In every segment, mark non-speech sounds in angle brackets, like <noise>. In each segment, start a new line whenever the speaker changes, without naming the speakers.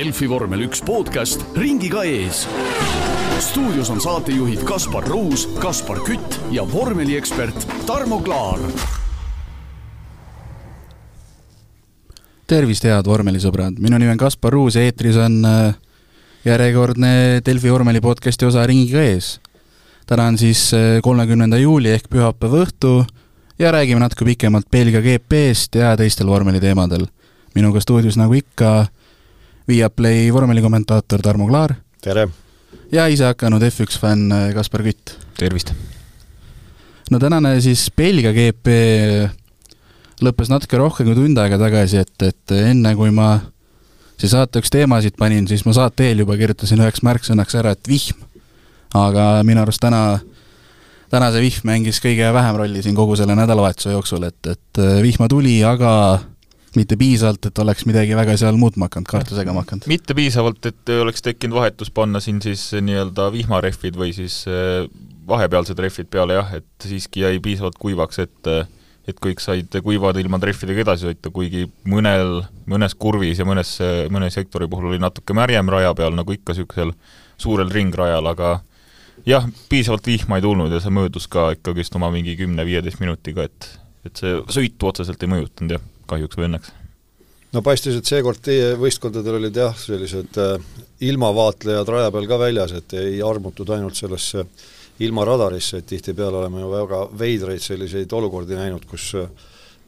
Delfi vormel üks podcast ringiga ees. stuudios on saatejuhid Kaspar Ruus, Kaspar Kütt ja vormeliekspert Tarmo Klaar.
tervist, head vormelisõbrad, minu nimi on Kaspar Ruus ja eetris on äh, järjekordne Delfi vormeli podcasti osa Ringiga ees. täna on siis äh, kolmekümnenda juuli ehk pühapäeva õhtu ja räägime natuke pikemalt Belgia GP-st ja teistel vormeliteemadel. minuga stuudios nagu ikka Viaplay vormelikommentaator Tarmo Klaar.
tere!
ja ise hakanud F1 fänn äh, Kaspar Kütt.
tervist!
no tänane siis Belgia GP lõppes natuke rohkem kui tund aega tagasi, et, et enne kui ma siia saateks teemasid panin, siis ma saate eel juba kirjutasin üheks märksõnaks ära, et vihm. aga minu arust täna, täna see vihm mängis kõige vähem rolli siin kogu selle nädalavahetuse jooksul, et, et vihma tuli, aga mitte piisavalt, et oleks midagi väga seal muutma hakanud, kartu segama hakanud.
mitte piisavalt, et oleks tekkinud vahetus panna siin siis nii-öelda vihmarehvid või siis eh, vahepealsed rehvid peale jah, et siiski jäi piisavalt kuivaks, et et kõik said kuivade ilma trehvidega edasi sõita, kuigi mõnel, mõnes kurvis ja mõnes, mõne sektori puhul oli natuke märjem raja peal, nagu ikka niisugusel suurel ringrajal, aga jah, piisavalt vihma ei tulnud ja see möödus ka ikkagist oma mingi kümne-viieteist minutiga, et et see sõitu otseselt ei mõjutanud jah, kahjuks või õnneks.
no paistis, et seekord teie võistkondadel olid jah, sellised äh, ilmavaatlejad raja peal ka väljas, et ei armutud ainult sellesse äh, ilma radarisse, et tihtipeale oleme ju väga veidraid selliseid olukordi näinud, kus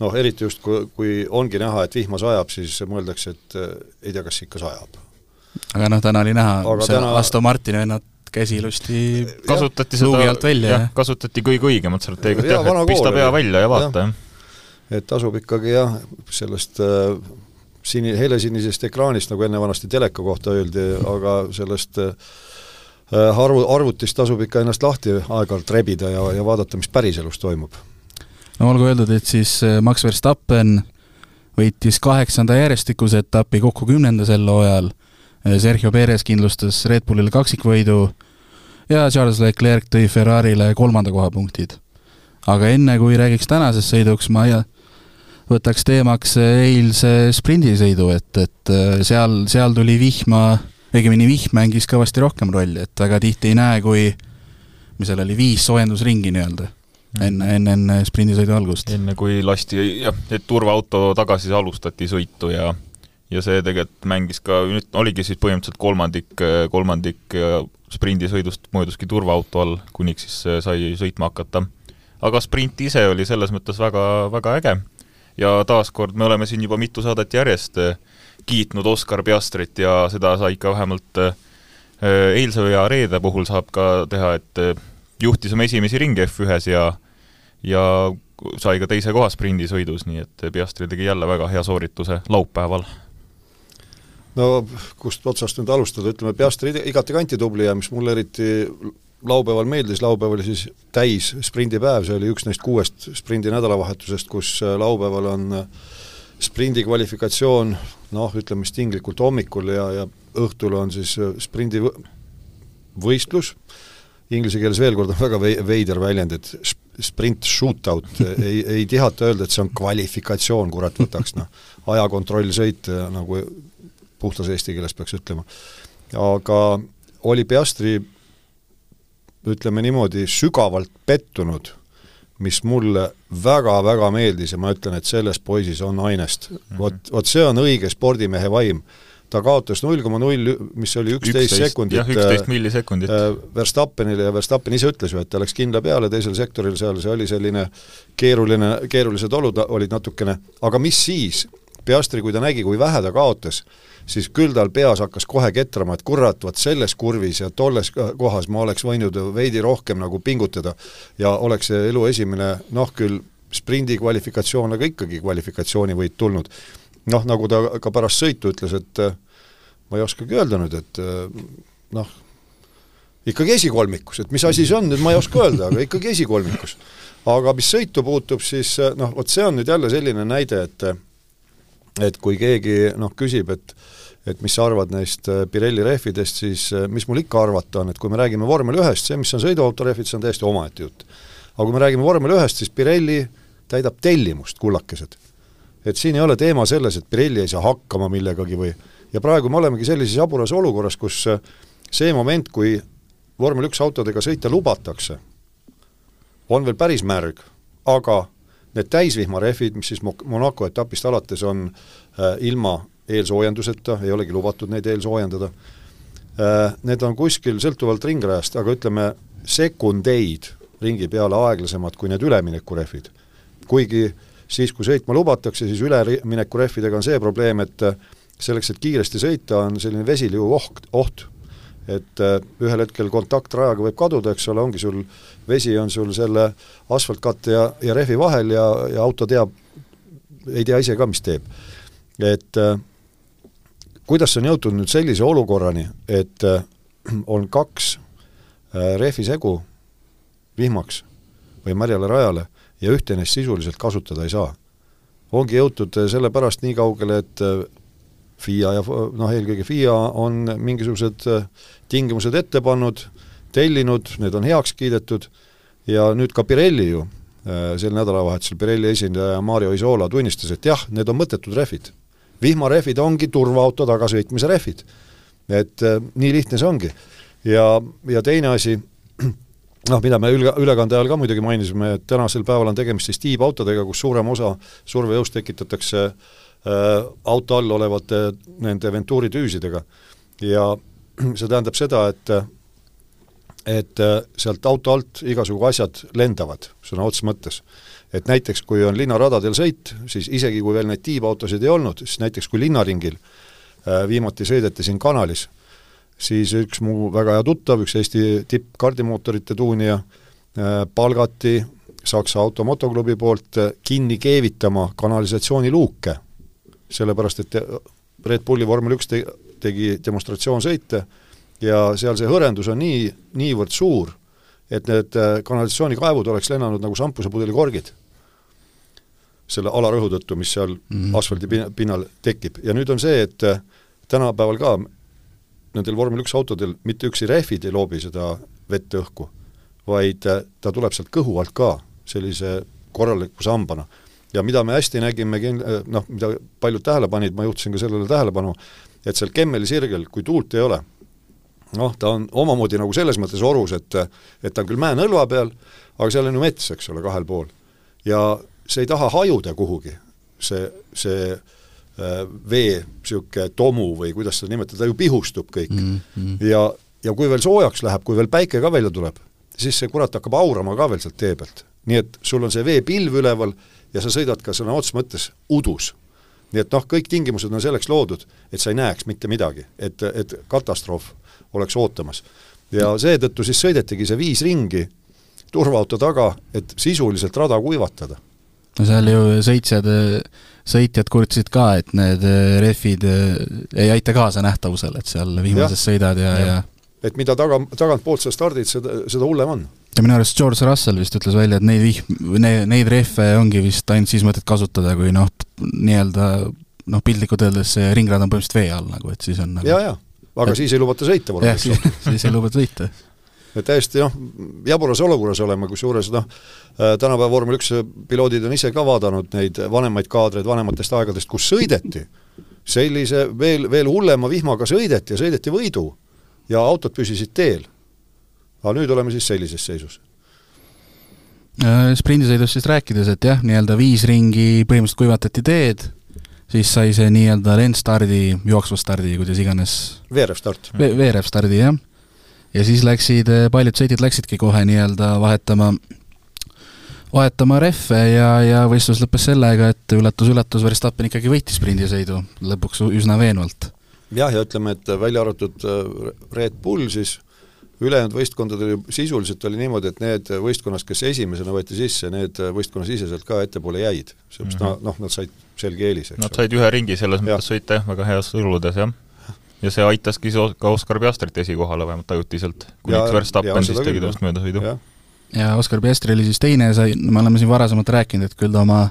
noh, eriti just kui, kui ongi näha, et vihma sajab, siis mõeldakse, et eh, ei tea, kas ikka sajab.
aga noh, täna oli näha, see täna... Aston Martini vennad käsi ilusti
kasutati seda, jah, kasutati kõige õigemat strateegiat jah, et pista pea välja ja vaata, jah.
Et tasub ikkagi jah, sellest äh, sini, helesinisest ekraanist, nagu enne vanasti teleka kohta öeldi, aga sellest äh, Äh, arvu, arvutist tasub ikka ennast lahti aeg-ajalt rebida ja, ja vaadata, mis päriselus toimub.
no olgu öeldud, et siis äh, Max Verstappen võitis kaheksanda järjestikuse etapi, kokku kümnenda sel hooajal, äh, Sergio Perez kindlustas Red Bullile kaksikvõidu ja Charles Leclerc tõi Ferrarile kolmanda koha punktid. aga enne, kui räägiks tänasest sõiduks, ma ja võtaks teemaks eilse sprindisõidu, et, et seal, seal tuli vihma õigemini vihm mängis kõvasti rohkem rolli, et väga tihti ei näe, kui mis seal oli, viis soojendusringi nii-öelda mm. enne, enne, enne sprindisõidu algust.
enne kui lasti, jah, et turvaauto tagasi alustati sõitu ja ja see tegelikult mängis ka, nüüd oligi siis põhimõtteliselt kolmandik, kolmandik sprindisõidust mööduski turvaauto all, kuniks siis sai sõitma hakata. aga sprint ise oli selles mõttes väga, väga äge ja taaskord me oleme siin juba mitu saadet järjest äh, kiitnud Oscar Piastrit ja seda sai ka vähemalt äh, eilse ja reede puhul saab ka teha, et äh, juhtis oma esimesi ringe F1-s ja ja sai ka teise koha sprindisõidus, nii et Piastri tegi jälle väga hea soorituse laupäeval.
no kust otsast nüüd alustada, ütleme Piastri igati kanti tubli ja mis mulle eriti laupäeval meeldis, laupäev oli siis täis sprindipäev, see oli üks neist kuuest sprindi nädalavahetusest, kus äh, laupäeval on sprindi kvalifikatsioon noh, ütleme siis tinglikult hommikul ja, ja õhtul on siis äh, sprindi võistlus, inglise keeles veel kord on väga veider väljend, et sprint shootout <laughs> ei, ei tihata öelda, et see on kvalifikatsioon, kurat võtaks noh, ajakontrollsõit, äh, nagu puhtas eesti keeles peaks ütlema. aga oli Piastri ütleme niimoodi, sügavalt pettunud mis mulle väga-väga meeldis ja ma ütlen, et selles poisis on ainest mm -hmm.. vot, vot see on õige spordimehe vaim. ta kaotas null koma null, mis oli üksteist sekundit
jah, üksteist millisekundit äh,.
Verstappenile ja Verstappen ise ütles ju, et ta läks kindla peale teisel sektoril seal, see oli selline keeruline, keerulised olud olid natukene, aga mis siis, Piastri, kui ta nägi, kui vähe ta kaotas, siis küll tal peas hakkas kohe ketrama, et kurat, vot selles kurvis ja tolles kohas ma oleks võinud veidi rohkem nagu pingutada ja oleks see elu esimene noh, küll sprindi kvalifikatsioon, aga ikkagi kvalifikatsioonivõit tulnud. noh, nagu ta ka pärast sõitu ütles, et ma ei oskagi öelda nüüd, et noh, ikkagi esikolmikus, et mis asi see on, nüüd ma ei oska öelda, aga ikkagi esikolmikus. aga mis sõitu puutub, siis noh, vot see on nüüd jälle selline näide, et et kui keegi noh, küsib, et et mis sa arvad neist äh, Pirelli rehvidest, siis äh, mis mul ikka arvata on, et kui me räägime vormel ühest, see, mis on sõiduauto rehvid, see on täiesti omaette jutt. aga kui me räägime vormel ühest, siis Pirelli täidab tellimust, kullakesed. et siin ei ole teema selles, et Pirelli ei saa hakkama millegagi või ja praegu me olemegi sellises jaburas olukorras, kus see moment, kui vormel üks autodega sõita lubatakse, on veel päris märg, aga need täisvihmarehvid, mis siis Monaco etapist alates on äh, ilma eelsoojenduseta, ei olegi lubatud neid eelsoojendada äh,, need on kuskil sõltuvalt ringrajast, aga ütleme, sekundeid ringi peale aeglasemad kui need üleminekurehvid. kuigi siis, kui sõitma lubatakse, siis üleminekurehvidega on see probleem, et selleks, et kiiresti sõita, on selline vesiliu oht, oht et äh, ühel hetkel kontaktrajaga võib kaduda, eks ole, ongi sul, vesi on sul selle asfaltkatte ja, ja rehvi vahel ja, ja auto teab, ei tea ise ka, mis teeb. et äh, kuidas on jõutud nüüd sellise olukorrani, et äh, on kaks äh, rehvisegu vihmaks või märjale rajale ja ühte neist sisuliselt kasutada ei saa. ongi jõutud sellepärast nii kaugele, et FIA ja noh, eelkõige FIA on mingisugused äh, tingimused ette pannud, tellinud, need on heaks kiidetud ja nüüd ka Pirelli ju äh, sel nädalavahetusel Pirelli esindaja Mario Isola tunnistas, et jah, need on mõttetud rehvid. vihmarehvid ongi turvaauto tagasõitmise rehvid. et äh, nii lihtne see ongi. ja, ja teine asi, <clears throat> noh, mida me üle, ülekande ajal ka muidugi mainisime, et tänasel päeval on tegemist siis tiibautodega, kus suurem osa survejõust tekitatakse äh, auto all olevate nende Venturi tüüsidega. ja <clears throat> see tähendab seda, et et äh, sealt auto alt igasugu asjad lendavad sõna otseses mõttes. et näiteks, kui on linnaradadel sõit, siis isegi kui veel neid tiibautosid ei olnud, siis näiteks kui linnaringil äh, viimati sõideti siin kanalis, siis üks mu väga hea tuttav, üks Eesti tippkardimootorite tuunija, palgati Saksa Auto Motoklubi poolt kinni keevitama kanalisatsiooniluuke sellepärast et Red Bulli vormel üks te-, tegi demonstratsioonsõite ja seal see hõrendus on nii, niivõrd suur, et need äh, kanalisatsioonikaevud oleks lennanud nagu šampusepudeli korgid selle alarõhu tõttu, mis seal mm -hmm. asfaldi pinnal tekib. ja nüüd on see, et äh, tänapäeval ka nendel vormel üks autodel mitte üksi rehvid ei loobi seda vett õhku, vaid äh, ta tuleb sealt kõhu alt ka sellise korraliku sambana ja mida me hästi nägime, noh, mida paljud tähele panid, ma juhtisin ka sellele tähelepanu, et seal Kemmeli sirgel, kui tuult ei ole, noh, ta on omamoodi nagu selles mõttes orus, et et ta on küll mäenõlva peal, aga seal on ju mets, eks ole, kahel pool. ja see ei taha hajuda kuhugi, see, see äh, vee niisugune tomu või kuidas seda nimetada, ta ju pihustub kõik mm. -hmm. ja, ja kui veel soojaks läheb, kui veel päike ka välja tuleb, siis see kurat hakkab aurama ka veel sealt tee pealt. nii et sul on see veepilv üleval ja sa sõidad ka sõna otseses mõttes udus. nii et noh, kõik tingimused on selleks loodud, et sa ei näeks mitte midagi, et, et katastroof oleks ootamas. ja seetõttu siis sõidetigi see viis ringi turvaauto taga, et sisuliselt rada kuivatada.
no seal ju sõitjad, sõitjad kurtsid ka, et need rehvid ei aita kaasa nähtavusele, et seal vihmases ja, sõidad ja, ja, ja
et mida taga, tagantpoolt sa stardid, seda, seda hullem on
ja minu arust George Russell vist ütles välja, et neid vihm-, neid, neid rehve ongi vist ainult siis mõtet kasutada, kui noh, nii-öelda noh, piltlikult öeldes see ringrada on põhimõtteliselt vee all nagu, et siis on nagu
jaa, jaa, aga et... siis ei lubata sõita
jah, siis, siis ei lubata sõita. <laughs>
et täiesti noh, jaburas olukorras oleme, kusjuures noh, äh, tänapäeva vormel üks piloodid on ise ka vaadanud neid vanemaid kaadreid vanematest aegadest, kus sõideti. Sellise veel, veel hullema vihmaga sõideti ja sõideti võidu. Ja autod püsisid teel aga nüüd oleme siis sellises seisus
äh, sprindisõidust siis rääkides, et jah, nii-öelda viis ringi põhimõtteliselt kuivatati teed, siis sai see nii-öelda lendstardi, jooksva stardi, kuidas iganes
veerev start
Ve. veerev stardi, jah. ja siis läksid, äh, paljud sõitjad läksidki kohe nii-öelda vahetama, vahetama rehve ja, ja võistlus lõppes sellega, et üllatus-üllatus, Verstappen ikkagi võitis sprindisõidu lõpuks üsna veenvalt.
jah, ja ütleme, et välja arvatud äh, Red Bull siis ülejäänud võistkondadel ju sisuliselt oli niimoodi, et need võistkonnast, kes esimesena võeti sisse, need võistkonnasiseselt ka ettepoole jäid. seepärast mm -hmm. noh, nad said selge eelise,
eks Nad said ühe ringi selles mõttes sõita jah, väga heas oludes, jah. ja see aitaski ka Oskar Piastrit esikohale vähemalt ajutiselt, kuniks Verstappen siis tegi temast möödasõidu.
ja Oskar Piastri oli siis teine, sai, me oleme siin varasemalt rääkinud, et küll ta oma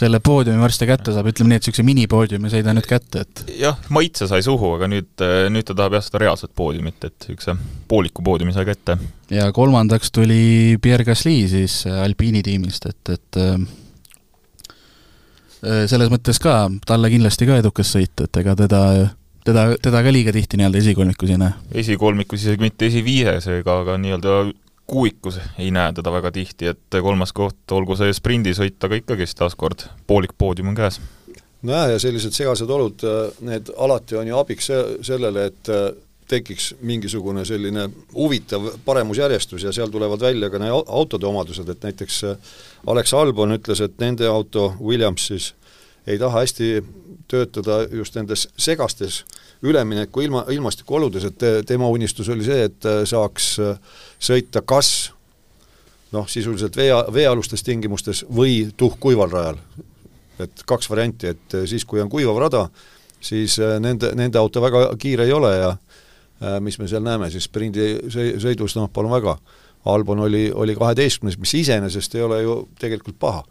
selle poodiumi varsti kätte saab, ütleme nii, et niisuguse minipoodiumi sai ta nüüd kätte, et
jah, maitse sai suhu, aga nüüd, nüüd ta tahab jah, seda reaalset poodiumit, et niisuguse pooliku poodiumi sai kätte.
ja kolmandaks tuli Pierre Gasly siis Alpiini tiimist, et, et äh, selles mõttes ka, talle kindlasti ka edukas sõit, et ega teda teda, teda ka liiga tihti nii-öelda esikolmikus ei näe?
esikolmikus isegi mitte esiviiesega, aga nii-öelda kuuikus ei näe teda väga tihti, et kolmas koht, olgu see sprindisõit, aga ikkagist taaskord poolik poodium on käes.
nojah, ja sellised segased olud, need alati on ju abiks sellele, et tekiks mingisugune selline huvitav paremusjärjestus ja seal tulevad välja ka need autode omadused, et näiteks Alex Albon ütles, et nende auto, Williams siis, ei taha hästi töötada just nendes segastes ülemineku ilma, ilmastikuoludes, et tema unistus oli see, et saaks sõita kas noh, sisuliselt vee, veealustes tingimustes või tuhkuival rajal. et kaks varianti, et siis, kui on kuivav rada, siis nende, nende auto väga kiire ei ole ja mis me seal näeme siis sprindi sõidus, noh palun väga, Albon oli, oli kaheteistkümnes, mis iseenesest ei ole ju tegelikult paha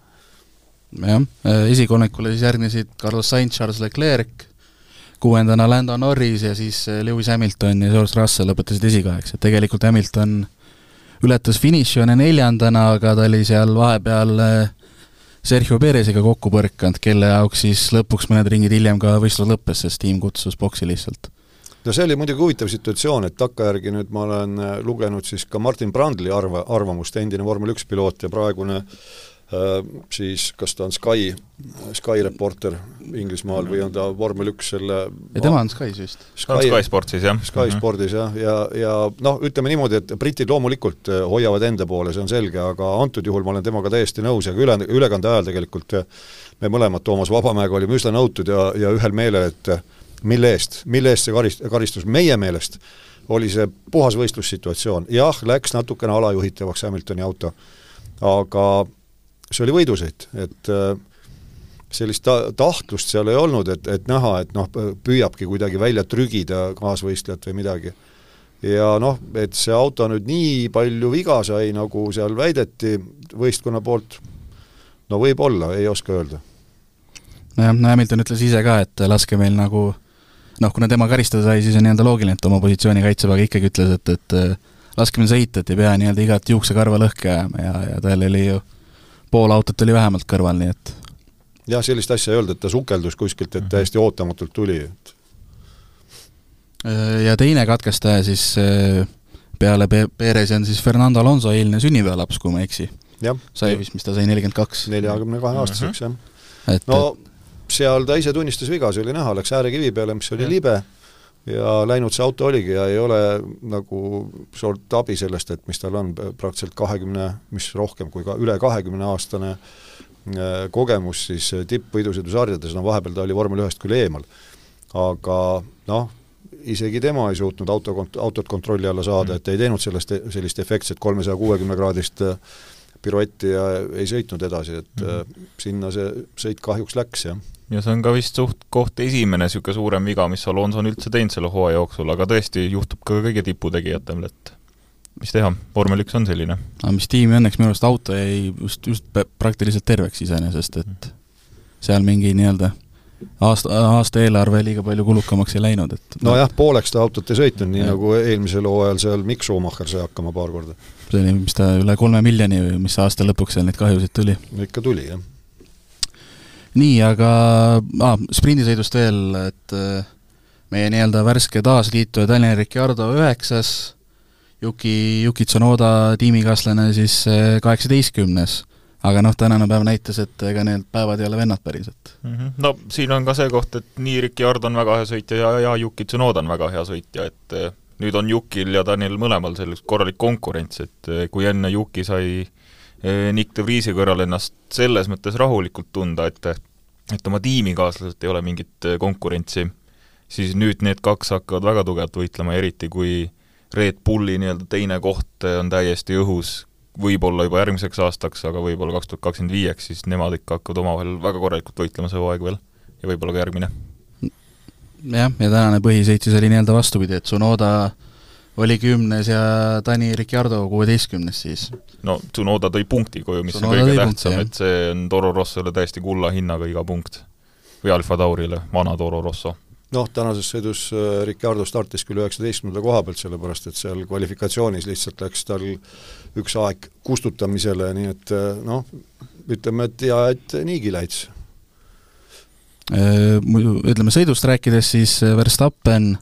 jah, esikolmikule siis järgnesid Carlos Sainz, Charles Leclerc, kuuendana Lando Norris ja siis Lewis Hamilton ja George Russell lõpetasid esikaheks, et tegelikult Hamilton ületas finišijoone neljandana, aga ta oli seal vahepeal eh, Sergio Perez'iga kokku põrkanud, kelle jaoks siis lõpuks mõned ringid hiljem ka võistlus lõppes, sest tiim kutsus boksi lihtsalt.
no see oli muidugi huvitav situatsioon, et takkajärgi nüüd ma olen eh, lugenud siis ka Martin Brandli arva, arvamust, endine vormel üks piloot ja praegune Äh, siis kas ta on Sky, Sky reporter Inglismaal või on ta vormel üks selle
ja tema on Skys vist.
Sky, Sky Sportsis, jah.
Sky -hmm. Spordis, jah, ja, ja, ja noh, ütleme niimoodi, et britid loomulikult äh, hoiavad enda poole, see on selge, aga antud juhul ma olen temaga täiesti nõus ja ka üle, ülekande ajal tegelikult äh, me mõlemad Toomas Vabamäega olime üsna nõutud ja, ja ühel meelel, et mille eest, mille eest see karist-, karistus meie meelest oli see puhas võistlussituatsioon, jah, läks natukene alajuhitavaks Hamiltoni auto, aga see oli võidusõit, et äh, sellist ta-, tahtlust seal ei olnud, et, et näha, et noh, püüabki kuidagi välja trügida kaasvõistlejat või midagi. ja noh, et see auto nüüd nii palju viga sai, nagu seal väideti võistkonna poolt, no võib-olla, ei oska öelda.
nojah, no Hamilton ütles ise ka, et laske meil nagu noh, kuna tema karistada sai, siis on nii-öelda loogiline, et oma positsiooni kaitseb, aga ikkagi ütles, et, et laske meil sõita, et ei pea nii-öelda igat juuksekarva lõhki ajama ja, ja tal oli ju pool autot oli vähemalt kõrval, nii et
jah, sellist asja ei olnud, et ta sukeldus kuskilt, et mhm. täiesti ootamatult tuli, et
ja teine katkestaja siis äh, peale Pe-, Perezi on siis Fernando Alonso eilne sünnipäevalaps, kui ma ei eksi. sai vist, mis ta sai, nelikümmend kaks?
neljakümne kahe aastaseks, jah. no seal ta ise tunnistas viga, see oli näha, läks äärekivi peale, mis oli ja. libe, ja läinud see auto oligi ja ei ole nagu suurt abi sellest, et mis tal on praktiliselt kahekümne, mis rohkem kui ka üle kahekümne aastane äh, kogemus siis tippvõidusõidusarjades, no vahepeal ta oli vormel ühest küll eemal. aga noh, isegi tema ei suutnud auto, autot kontrolli alla saada, et ei teinud sellest, sellist efektset kolmesaja kuuekümne kraadist äh, piruetti ja ei sõitnud edasi, et mm -hmm. sinna see sõit kahjuks läks, jah
ja see on ka vist suht koht esimene niisugune suurem viga, mis Alonso on üldse teinud selle hooaja jooksul, aga tõesti juhtub ka kõige tiputegijatel, et mis teha, vormel üks on selline.
aga mis tiimi õnneks minu arust auto jäi just, just praktiliselt terveks iseenesest, et seal mingi nii-öelda aasta, aasta eelarve liiga palju kulukamaks ei läinud, et
nojah, pooleks ta autot ei sõitnud, nii ja. nagu eelmisel hooajal seal Mikk Schumacher sai hakkama paar korda.
see oli, mis ta, üle kolme miljoni või mis aasta lõpuks seal neid kahjusid tuli?
ikka tuli, jah
nii, aga ah, sprindisõidust veel, et äh, meie nii-öelda värske taasliituja Daniel Ricciardo üheksas, Yuki, Yuki Tsunoda tiimikaaslane siis äh, kaheksateistkümnes. aga noh, tänane päev näitas, et ega need päevad ei ole vennad päriselt
mm. -hmm. No siin on ka see koht, et nii Ricciardo on väga hea sõitja ja, ja Yuki Tsunoda on väga hea sõitja, et äh, nüüd on Yukil ja Daniel mõlemal selleks korralik konkurents, et kui enne Yuki sai Nick de Vriesi kõrval ennast selles mõttes rahulikult tunda, et et oma tiimikaaslased ei ole mingit äh, konkurentsi, siis nüüd need kaks hakkavad väga tugevalt võitlema, eriti kui Red Bulli nii-öelda teine koht äh, on täiesti õhus, võib-olla juba järgmiseks aastaks, aga võib-olla kaks tuhat kakskümmend viieks, siis nemad ikka hakkavad omavahel väga korralikult võitlema see hooaeg veel ja võib-olla ka järgmine.
jah, ja tänane põhisõit siis oli nii-öelda vastupidi, et Tsunoda oli kümnes ja Dani Ricciardo kuueteistkümnes siis.
no Tsunoda tõi punkti koju, mis Tsunoda on kõige tähtsam, et see on Toro Rossole täiesti kulla hinnaga iga punkt. või Alfa Taurile, vana Toro Rosso.
noh, tänases sõidus äh, Ricciardo startis küll üheksateistkümnenda koha pealt, sellepärast et seal kvalifikatsioonis lihtsalt läks tal üks aeg kustutamisele, nii et äh, noh, ütleme, et hea, et niigi läits
muidu ütleme sõidust rääkides, siis Verstappen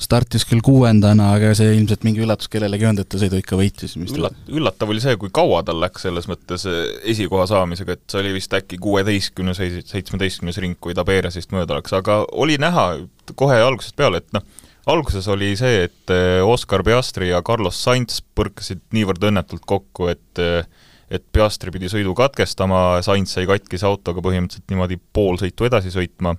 startis küll kuuendana, aga see ilmselt mingi üllatus kellelegi ei olnud, et ta sõidu ikka võitis.
Üllat-, üllatav oli see, kui kaua tal läks selles mõttes esikoha saamisega, et see oli vist äkki kuueteistkümnes seitsmeteistkümnes ring, kui ta Perezist mööda läks, aga oli näha kohe algusest peale, et noh, alguses oli see, et Oscar Piastri ja Carlos Sainz põrkasid niivõrd õnnetult kokku, et et Piastri pidi sõidu katkestama, Sainz sai katkise autoga põhimõtteliselt niimoodi pool sõitu edasi sõitma,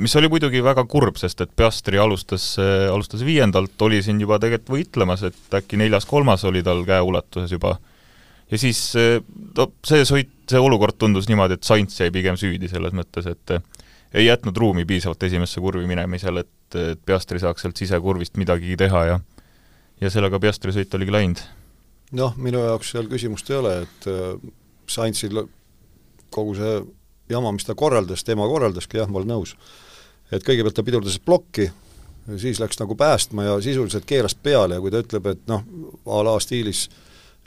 mis oli muidugi väga kurb, sest et Piastri alustas, äh, alustas viiendalt, oli siin juba tegelikult võitlemas, et äkki neljas-kolmas oli tal käeulatuses juba. ja siis äh, no see sõit, see olukord tundus niimoodi, et Sainz jäi pigem süüdi selles mõttes, et ei jätnud ruumi piisavalt esimesse kurvi minemisel, et, et Piastri saaks sealt sisekurvist midagigi teha ja ja sellega Piastri sõit oligi läinud
noh, minu jaoks seal küsimust ei ole, et äh, Saintsil kogu see jama, mis ta korraldas, tema korraldaski, jah, ma olen nõus. et kõigepealt ta pidurdas plokki, siis läks nagu päästma ja sisuliselt keeras peale ja kui ta ütleb, et noh, a la stiilis,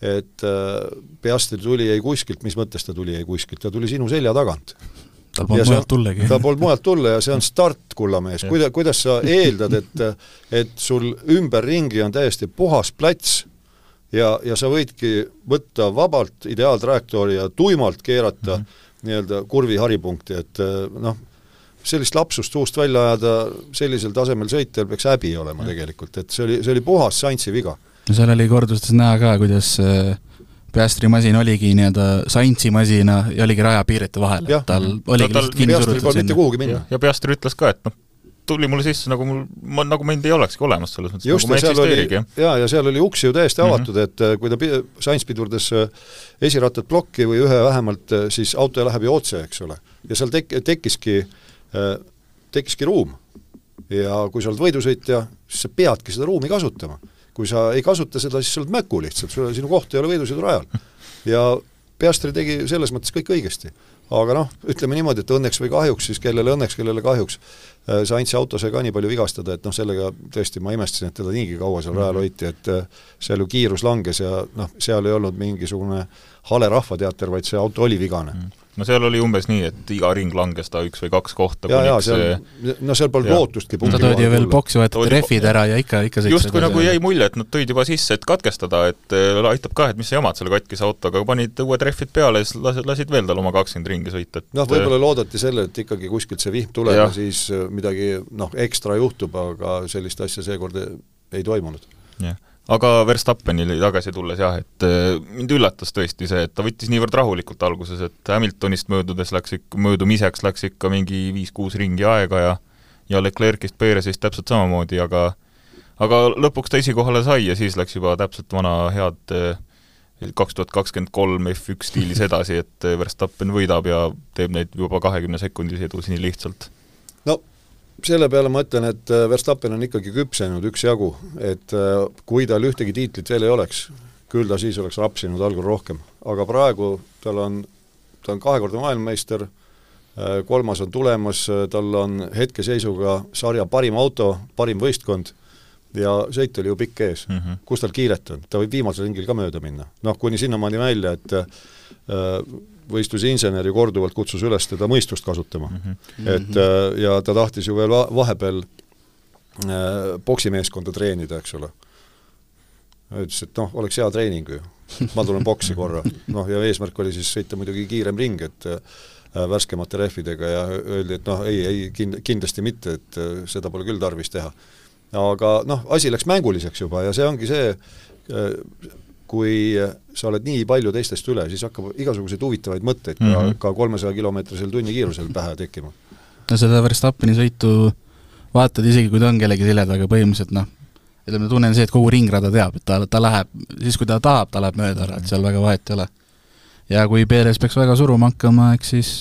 et äh, Piastri tuli ei kuskilt, mis mõttes ta tuli ei kuskilt, ta tuli sinu selja tagant
tal polnud mujalt tullagi.
tal polnud mujalt tulla ja see on start, kullamees, kuida-, kuidas sa eeldad, et et sul ümberringi on täiesti puhas plats ja, ja sa võidki võtta vabalt ideaaltrajektoori ja tuimalt keerata mm -hmm. Nii-öelda kurvi haripunkti, et eh, noh, sellist lapsust suust välja ajada sellisel tasemel sõitjal peaks häbi olema tegelikult, et see oli, see oli puhas Saintsi viga.
no seal oli kordustes näha ka, kuidas äh, Peastri masin oligi nii-öelda Saintsi masina ja oligi rajapiirite vahel, tal oligi
lihtsalt kinni surutud sinna.
ja Peastri ütles ka, et noh, tuli mulle sisse, nagu mul, ma, nagu mind ei olekski olemas selles mõttes,
just,
nagu
ja seal oli, jaa, ja seal oli uks ju täiesti mhm. avatud mm, -hmm. et äh, kui ta, Sainz pidurdas äh, esirattad plokki või ühe vähemalt, äh, siis auto läheb ju otse, eks ole. ja seal tek-, tekkiski, tekkiski ruum. ja kui sa oled võidusõitja, siis sa peadki seda ruumi kasutama. kui sa ei kasuta seda, siis sa oled mäku lihtsalt, sinu koht ei ole võidusõidurajal. ja Peastri tegi selles mõttes kõik õigesti. Aga noh, ütleme niimoodi, et õnneks või kahjuks siis kellele õnneks, kellele kahjuks, äh, Saintsi auto sai ka nii palju vigastada, et noh, sellega tõesti ma imestasin, et teda niigi kaua seal rajal hoiti, et äh, seal ju kiirus langes ja noh, seal ei olnud mingisugune hale rahvateater, vaid see auto oli vigane. Mm
no seal oli umbes nii, et iga ring langes ta üks või kaks kohta.
ja, ja seal, no seal polnud lootustki
ta toodi ju veel boksi, võeti rehvid ära ja ikka, ikka
justkui nagu jäi mulje, et nad tõid juba sisse, et katkestada, et äh, aitab ka, et mis sa jamad selle katkise autoga, panid uued rehvid peale ja siis lasid, lasid veel tal oma kakskümmend ringi sõita, et
noh, võib-olla loodeti selle, et ikkagi kuskilt see vihm tuleb ja, siis äh, midagi noh, ekstra juhtub, aga sellist asja seekord ei toimunud.
jah aga Verstappenile tagasi tulles jah, et äh, mind üllatas tõesti see, et ta võttis niivõrd rahulikult alguses, et Hamiltonist möödudes läks ikka, möödumiseks läks ikka mingi viis-kuus ringi aega ja ja Leclerc'ist Perezist täpselt samamoodi, aga aga lõpuks ta esikohale sai ja siis läks juba täpselt vana head äh, kaks tuhat kakskümmend kolm F1 stiilis edasi, et Verstappen võidab ja teeb neid juba kahekümne sekundisi edusi nii lihtsalt.
no selle peale ma ütlen, et äh, Verstappen on ikkagi küpsenud üksjagu, et äh, kui tal ühtegi tiitlit veel ei oleks, küll ta siis oleks rapsinud algul rohkem. aga praegu tal on, ta on kahekordne maailmameister, äh, kolmas on tulemas, tal on hetkeseisuga sarja parim auto, parim võistkond ja sõit oli ju pikk ees mm. -hmm. kus tal kiiret on? ta võib viimasel ringil ka mööda minna. noh, kuni sinnamaani välja, et äh, võistlusinsener ju korduvalt kutsus üles teda mõistust kasutama mm. -hmm. et äh, ja ta tahtis ju veel vahepeal äh, poksimeeskonda treenida, eks ole. ütles, et noh, oleks hea treening ju. ma tulen boksi korra. noh, ja eesmärk oli siis sõita muidugi kiirem ring, et äh, värskemate rehvidega ja öeldi, et noh, ei, ei kind-, kindlasti mitte, et seda pole küll tarvis teha aga noh, asi läks mänguliseks juba ja see ongi see, kui sa oled nii palju teistest üle, siis hakkab igasuguseid huvitavaid mõtteid mm -hmm. ka, ka kolmesaja kilomeetrisel tunnikiirusel pähe tekkima.
no seda Verstappeni sõitu vaatad isegi, kui ta on kellegi selja taga, põhimõtteliselt noh, ütleme, tunne on see, et kogu ringrada teab, et ta, ta läheb, siis kui ta tahab, ta läheb mööda ära, et seal väga vahet ei ole. ja kui Perez peaks väga suruma hakkama, eks siis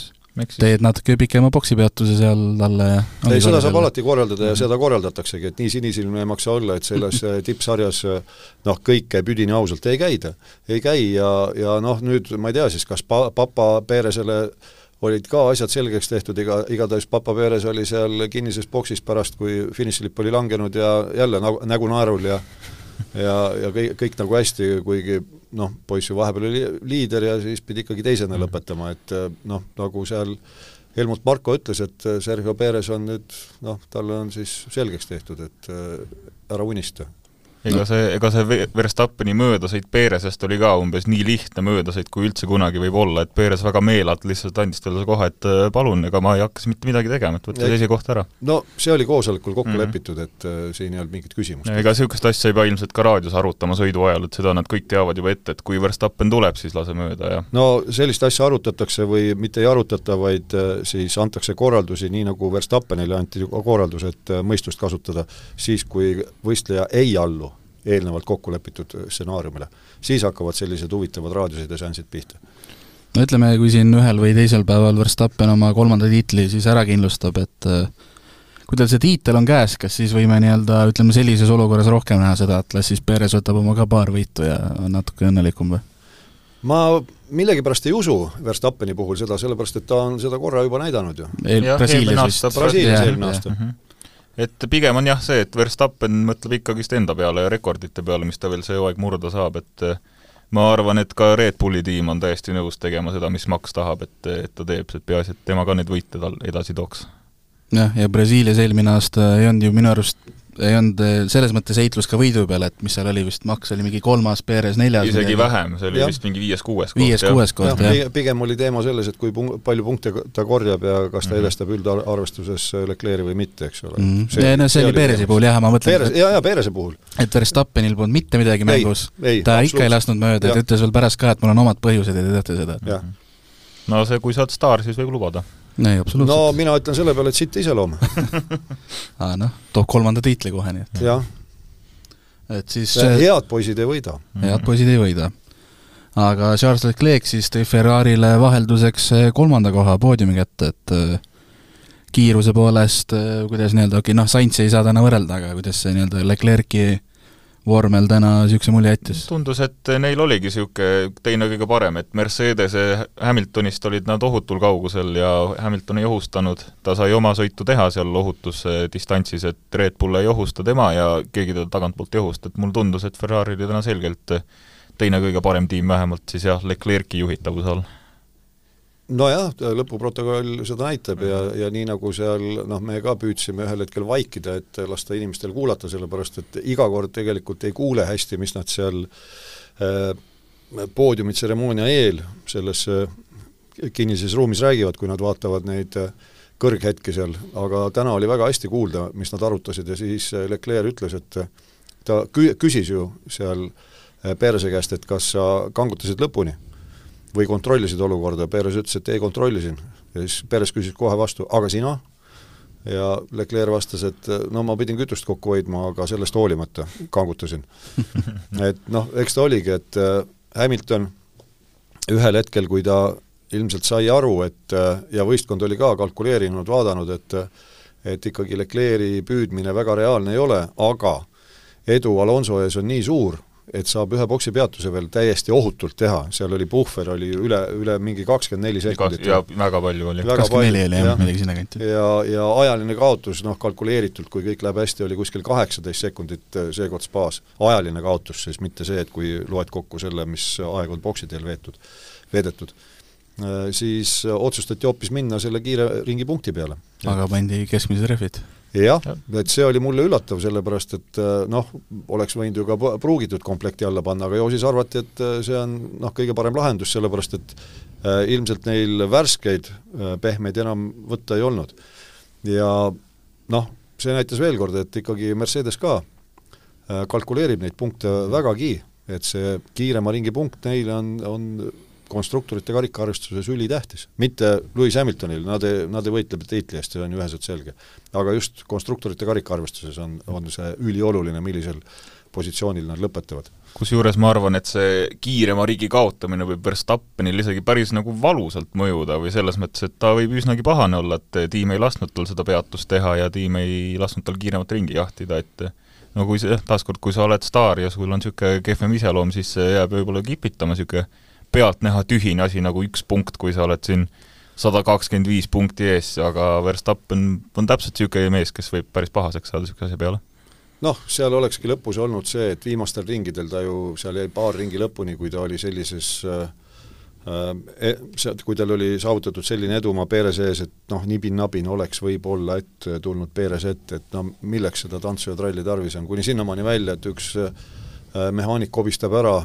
teed natuke pikema poksipeatuse seal talle ja
ei, seda saab alati korraldada ja seda korraldataksegi, et nii sinisilmne ei maksa olla, et selles <laughs> äh, tippsarjas äh, noh, kõik käib üdini ausalt, ei käida. ei käi ja, ja noh, nüüd ma ei tea siis, kas pa-, papa Peeresele olid ka asjad selgeks tehtud, iga, igatahes Papa Peeres oli seal kinnises boksis pärast, kui finišilipp oli langenud ja jälle nägu, nägu naerul ja ja, ja kõik, kõik nagu hästi, kuigi noh, poiss ju vahepeal oli liider ja siis pidi ikkagi teisena mm. lõpetama, et noh, nagu seal Helmut Marko ütles, et Sergio Perez on nüüd noh, talle on siis selgeks tehtud, et ära unista
ega see, ega see Verstappeni möödasõit Perezest oli ka umbes nii lihtne möödasõit, kui üldse kunagi võib olla, et Perez väga meelalt lihtsalt andis talle kohe, et äh, palun, ega ma ei hakka mitte midagi tegema, et võta see esikoht ära.
no see oli koosolekul kokku mm -hmm. lepitud, et äh, siin ei olnud mingit küsimust.
ega niisugust asja ei pea ilmselt ka raadios arutama sõidu ajal, et seda nad kõik teavad juba ette, et kui Verstappen tuleb, siis lase mööda ja
no sellist asja arutatakse või mitte ei arutata, vaid äh, siis antakse korraldusi, nii nagu Verstappenile anti korraldus, et äh, mõistust kasutada siis, kui võistleja ei allu eelnevalt kokku lepitud stsenaariumile. siis hakkavad sellised huvitavad raadiosideseansid pihta.
no ütleme, kui siin ühel või teisel päeval Verstappen oma kolmanda tiitli siis ära kindlustab, et äh, kui tal see tiitel on käes, kas siis võime nii-öelda ütleme, sellises olukorras rohkem näha seda, et las siis Perez võtab oma ka paar võitu ja on natuke õnnelikum või?
ma millegipärast ei usu Verstappeni puhul seda, sellepärast et ta on seda korra juba näidanud ju.
Brasiilias vist.
Brasiilias eelmine aasta
et pigem on jah see, et Verstappen mõtleb ikkagist enda peale ja rekordite peale, mis ta veel see hooaeg murda saab, et eh, ma arvan, et ka Red Bulli tiim on täiesti nõus tegema seda, mis Max tahab, et, et ta teeb, et peaasi, et tema ka neid võite tal edasi tooks.
jah, ja Brasiilias eelmine aasta ei olnud ju minu arust ei olnud eh, selles mõttes heitlus ka võidu peale, et mis seal oli vist, Max oli mingi kolmas, Perez neljas.
isegi midagi. vähem, see oli ja. vist mingi viies-kuues
koht. viies-kuues koht,
jah. pigem oli teema selles, et kui pung-, palju punkte ta korjab ja kas ta mm -hmm. edestab üldarvestuses Leclerc'i või mitte, eks ole
mm. -hmm. See, no see, see oli Perezi puhul jah, ma mõtlen
Perez, jaa, jaa, Perezi puhul.
et Verstappenil polnud mitte midagi mängus, ta ikka ei lasknud mööda, ta ütles veel pärast ka, et mul on omad põhjused ja te teate seda.
no see, kui sa oled staar, siis võib lubada
ei, absoluutselt.
no mina ütlen selle peale, et sitt iseloom <laughs>
aa noh, toob kolmanda tiitli kohe, nii et
jah.
et siis
head poisid ei võida.
head poisid ei võida. aga Charles Leclerc siis tõi Ferrarile vahelduseks kolmanda koha poodiumi kätte, et äh, kiiruse poolest, äh, kuidas nii-öelda, okei okay, noh, Sainzi ei saa täna võrrelda, aga kuidas see nii-öelda Leclerc'i vormel täna niisuguse mulje jättis?
tundus, et neil oligi niisugune teine kõige parem, et Mercedese Hamiltonist olid nad ohutul kaugusel ja Hamilton ei ohustanud, ta sai oma sõitu teha seal ohutusdistantsis, et Red Bull ei ohusta tema ja keegi teda tagantpoolt ei ohusta, et mulle tundus, et Ferrari oli täna selgelt teine kõige parem tiim vähemalt siis jah, Leclerc'i juhitavuse all
nojah, lõpuprotokoll seda näitab ja, ja nii nagu seal noh, me ka püüdsime ühel hetkel vaikida, et lasta inimestel kuulata, sellepärast et iga kord tegelikult ei kuule hästi, mis nad seal äh, poodiumitseremoonia eel selles äh, kinnises ruumis räägivad, kui nad vaatavad neid äh, kõrghetki seal, aga täna oli väga hästi kuulda, mis nad arutasid ja siis äh, Leclerc ütles, et äh, ta kü-, küsis ju seal äh, Perse käest, et kas sa kangutasid lõpuni või kontrollisid olukorda, Perez ütles, et ei, kontrollisin. ja siis Perez küsis kohe vastu, aga sina? ja Leclerc vastas, et no ma pidin kütust kokku hoidma, aga sellest hoolimata kangutasin. <laughs> et noh, eks ta oligi, et äh, Hamilton ühel hetkel, kui ta ilmselt sai aru, et äh, ja võistkond oli ka kalkuleerinud, vaadanud, et et ikkagi Leclerc'i püüdmine väga reaalne ei ole, aga edu Alonso ees on nii suur, et saab ühe boksi peatuse veel täiesti ohutult teha, seal oli puhver, oli üle, üle mingi kakskümmend neli sekundit.
ja väga palju oli.
kakskümmend neli oli jah, midagi sinna kanti.
ja, ja ajaline kaotus, noh, kalkuleeritult, kui kõik läheb hästi, oli kuskil kaheksateist sekundit äh, seekord spaas. ajaline kaotus siis, mitte see, et kui loed kokku selle, mis aeg on boksi teel veetud, veedetud äh, siis otsustati hoopis minna selle kiire ringi punkti peale.
aga pandi keskmised rehvid
jah, et see oli mulle üllatav, sellepärast et äh, noh, oleks võinud ju ka pruugitud komplekti alla panna, aga ju siis arvati, et äh, see on noh, kõige parem lahendus, sellepärast et äh, ilmselt neil värskeid pehmeid enam võtta ei olnud. ja noh, see näitas veel kord, et ikkagi Mercedes ka äh, kalkuleerib neid punkte vägagi, et see kiirema ringi punkt neile on, on konstruktorite karikaarvestuses ülitähtis. mitte Lewis Hamiltonil, nad ei, nad ei võitle tiitli eest, see on ju üheselt selge. aga just konstruktorite karikaarvestuses on, on see ülioluline, millisel positsioonil nad lõpetavad.
kusjuures ma arvan, et see kiirema riigi kaotamine võib Verstappenil isegi päris nagu valusalt mõjuda või selles mõttes, et ta võib üsnagi pahane olla, et tiim ei lasknud tal seda peatust teha ja tiim ei lasknud tal kiiremat ringi jahtida, et no kui see, taaskord, kui sa oled staar ja sul on niisugune kehvem iseloom, siis see jääb võib-olla kipitama, niisugune pealtnäha tühine asi nagu üks punkt, kui sa oled siin sada kakskümmend viis punkti ees, aga Verstappen on täpselt niisugune mees, kes võib päris pahaseks saada niisuguse asja peale.
noh, seal olekski lõpus olnud see, et viimastel ringidel ta ju, seal jäi paar ringi lõpuni, kui ta oli sellises äh, e-, sealt, kui tal oli saavutatud selline edumaa Perez ees, et noh, nibin-nabin oleks võib-olla ette tulnud Perez ette, et no milleks seda tantsu ja tralli tarvis on, kuni sinnamaani välja, et üks mehaanik kobistab ära,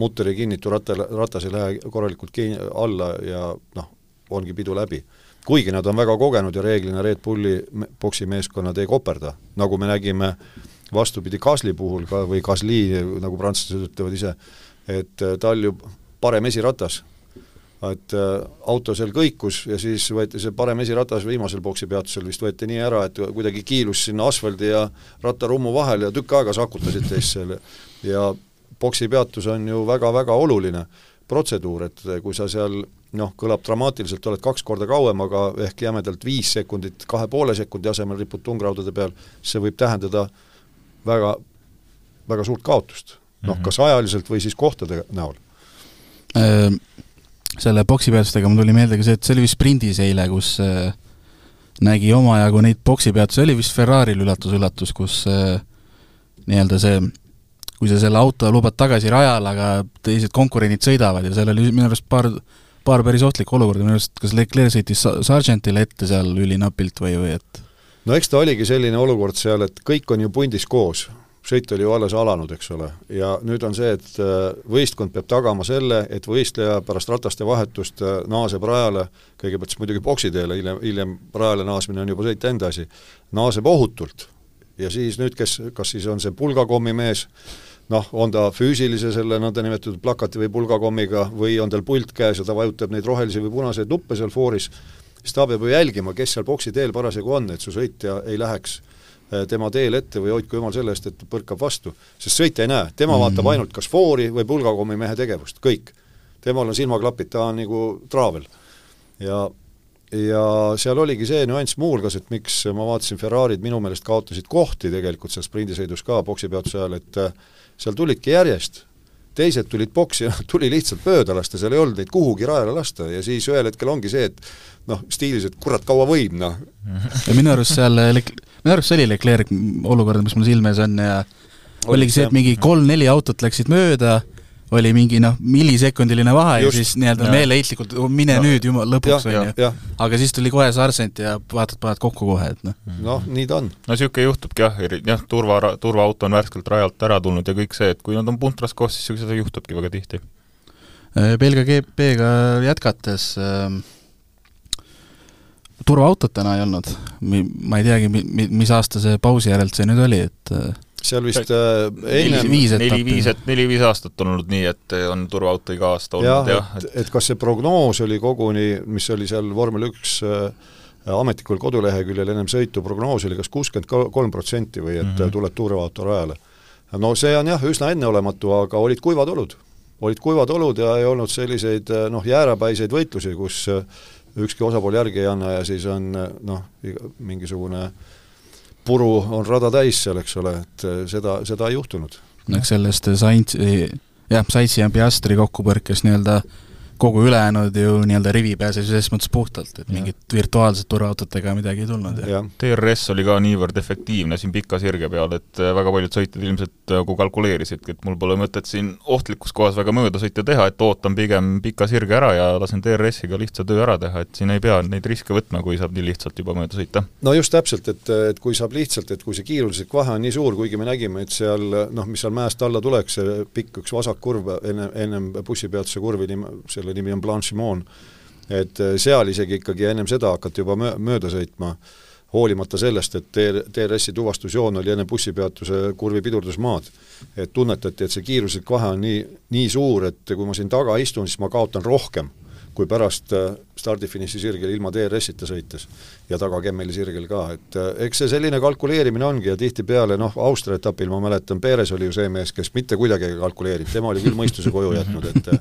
mutter ei kinnitu, rattal, ratas ei lähe korralikult kin-, alla ja noh, ongi pidu läbi. kuigi nad on väga kogenud ja reeglina Red Bulli poksimeeskonnad ei koperda, nagu me nägime vastupidi Gasly puhul ka, või Gasly, nagu prantslased ütlevad ise, et tal ju parem esiratas et äh, auto seal kõikus ja siis võeti see parem esiratas viimasel boksipeatusel vist võeti nii ära, et kuidagi kiilus sinna asfaldi ja rattarummu vahel ja tükk aega sakutasid teist seal ja boksipeatus on ju väga-väga oluline protseduur, et kui sa seal noh, kõlab dramaatiliselt, oled kaks korda kauem, aga ehk jämedalt viis sekundit kahe poole sekundi asemel ripud tungraudade peal, see võib tähendada väga, väga suurt kaotust. noh, mhm. kas ajaliselt või siis kohtade näol
ehm, selle poksipeatustega mul tuli meelde ka see, et see oli vist sprindis eile, kus äh, nägi omajagu neid poksipeatusi, oli vist Ferrari'l üllatus-üllatus, kus äh, nii-öelda see, kui sa selle auto lubad tagasi rajale, aga teised konkurendid sõidavad ja seal oli minu arust paar, paar päris ohtlikku olukorda, minu arust kas Leclerc sõitis Sargentile ette seal ülinapilt või, või et
no eks ta oligi selline olukord seal, et kõik on ju pundis koos. Sõit oli ju alles alanud, eks ole, ja nüüd on see, et äh, võistkond peab tagama selle, et võistleja pärast rataste vahetust äh, naaseb rajale, kõigepealt siis muidugi boksiteele, hiljem, hiljem rajale naasmine on juba sõita enda asi, naaseb ohutult. Ja siis nüüd, kes, kas siis on see pulgakommi mees, noh, on ta füüsilise selle nõndanimetatud plakati või pulgakommiga või on tal pult käes ja ta vajutab neid rohelisi või punaseid nuppe seal fooris, siis ta peab ju jälgima, kes seal boksi teel parasjagu on, et su sõitja ei läheks Äh, tema teel ette või hoidku jumal selle eest, et põrkab vastu. sest sõitja ei näe, tema mm -hmm. vaatab ainult kas foori või pulgakommi mehe tegevust, kõik. temal on silmaklapid, ta on nagu traavel. ja, ja seal oligi see nüanss muuhulgas, et miks ma vaatasin, Ferrari'd minu meelest kaotasid kohti tegelikult seal sprindisõidus ka boksipeatuse ajal, et äh, seal tulidki järjest. Teised tulid boksi ja <laughs> tuli lihtsalt mööda lasta, seal ei olnud neid kuhugi rajale lasta. Ja siis ühel hetkel ongi see, et noh, stiilis, et kurat, kaua võib, noh.
ja minu arust seal minu arust see oli Leclerc olukord, mis mul silme ees on ja oligi see, et mingi kolm-neli autot läksid mööda, oli mingi noh, millisekundiline vahe Just, ja siis nii-öelda meeleheitlikult mine no, nüüd jumal lõpuks, on ju. aga siis tuli kohe Sargent ja vaatad, paned kokku kohe, et noh.
noh, nii ta on.
no niisugune juhtubki jah, jah, turva, turvaauto on värskelt rajalt ära tulnud ja kõik see, et kui nad on puntras koos, siis seda juhtubki väga tihti.
Belgia GP-ga jätkates äh, turvaautot täna ei olnud. ma ei teagi, mi-, mis aasta see pausi järelt see nüüd oli, et äh,
seal vist äh, ennem
neli-viis, et neli-viis aastat on olnud nii, et on turvaauto iga aasta olnud
jah, jah, et, et kas see prognoos oli koguni, mis oli seal vormel üks äh, ametlikul koduleheküljel ennem sõitu, prognoos oli kas kuuskümmend kolm protsenti või et mm -hmm. tuleb turvaauto rajale. no see on jah, üsna enneolematu, aga olid kuivad olud. olid kuivad olud ja ei olnud selliseid äh, noh, jäärapäiseid võitlusi, kus äh, ükski osapool järgi ei anna ja siis on noh, mingisugune puru on rada täis seal, eks ole, et seda, seda ei juhtunud.
no eks sellest Sainz, jah, Sainzi ja Piastri kokkupõrkes nii-öelda äh, kogu ülejäänud ju nii-öelda rivi pääses selles mõttes puhtalt, et ja. mingit virtuaalset turvaautotega midagi ei tulnud ja.
ja DRS oli ka niivõrd efektiivne siin pika sirge peal, et äh, väga paljud sõitjad ilmselt nagu kalkuleerisidki, et mul pole mõtet siin ohtlikus kohas väga möödasõite teha, et ootan pigem pika sirge ära ja lasen DRS-iga lihtsa töö ära teha, et siin ei pea neid riske võtma, kui saab nii lihtsalt juba mööda sõita.
no just täpselt, et, et kui saab lihtsalt, et kui see kiirulislik vahe on nii suur, kuigi me nägime, et seal noh, mis seal mäest alla tuleks, see pikk üks vasakkurv enne, ennem bussipeatuse kurvi, selle nimi on Blanchimon, et äh, seal isegi ikkagi ennem seda hakati juba mö-, mööda sõitma, hoolimata sellest, et DRS-i tuvastusjoon oli enne bussipeatuse kurvi pidurdusmaad. et tunnetati, et see kiiruslik vahe on nii, nii suur, et kui ma siin taga istun, siis ma kaotan rohkem kui pärast äh, stardifiniši sirgel ilma DRS-ita sõites. Ja taga Kemmeli sirgel ka, et äh, eks see selline kalkuleerimine ongi ja tihtipeale noh, Austria etapil ma mäletan, Perez oli ju see mees, kes mitte kuidagi ei kalkuleerinud, tema oli küll mõistuse koju jätnud, et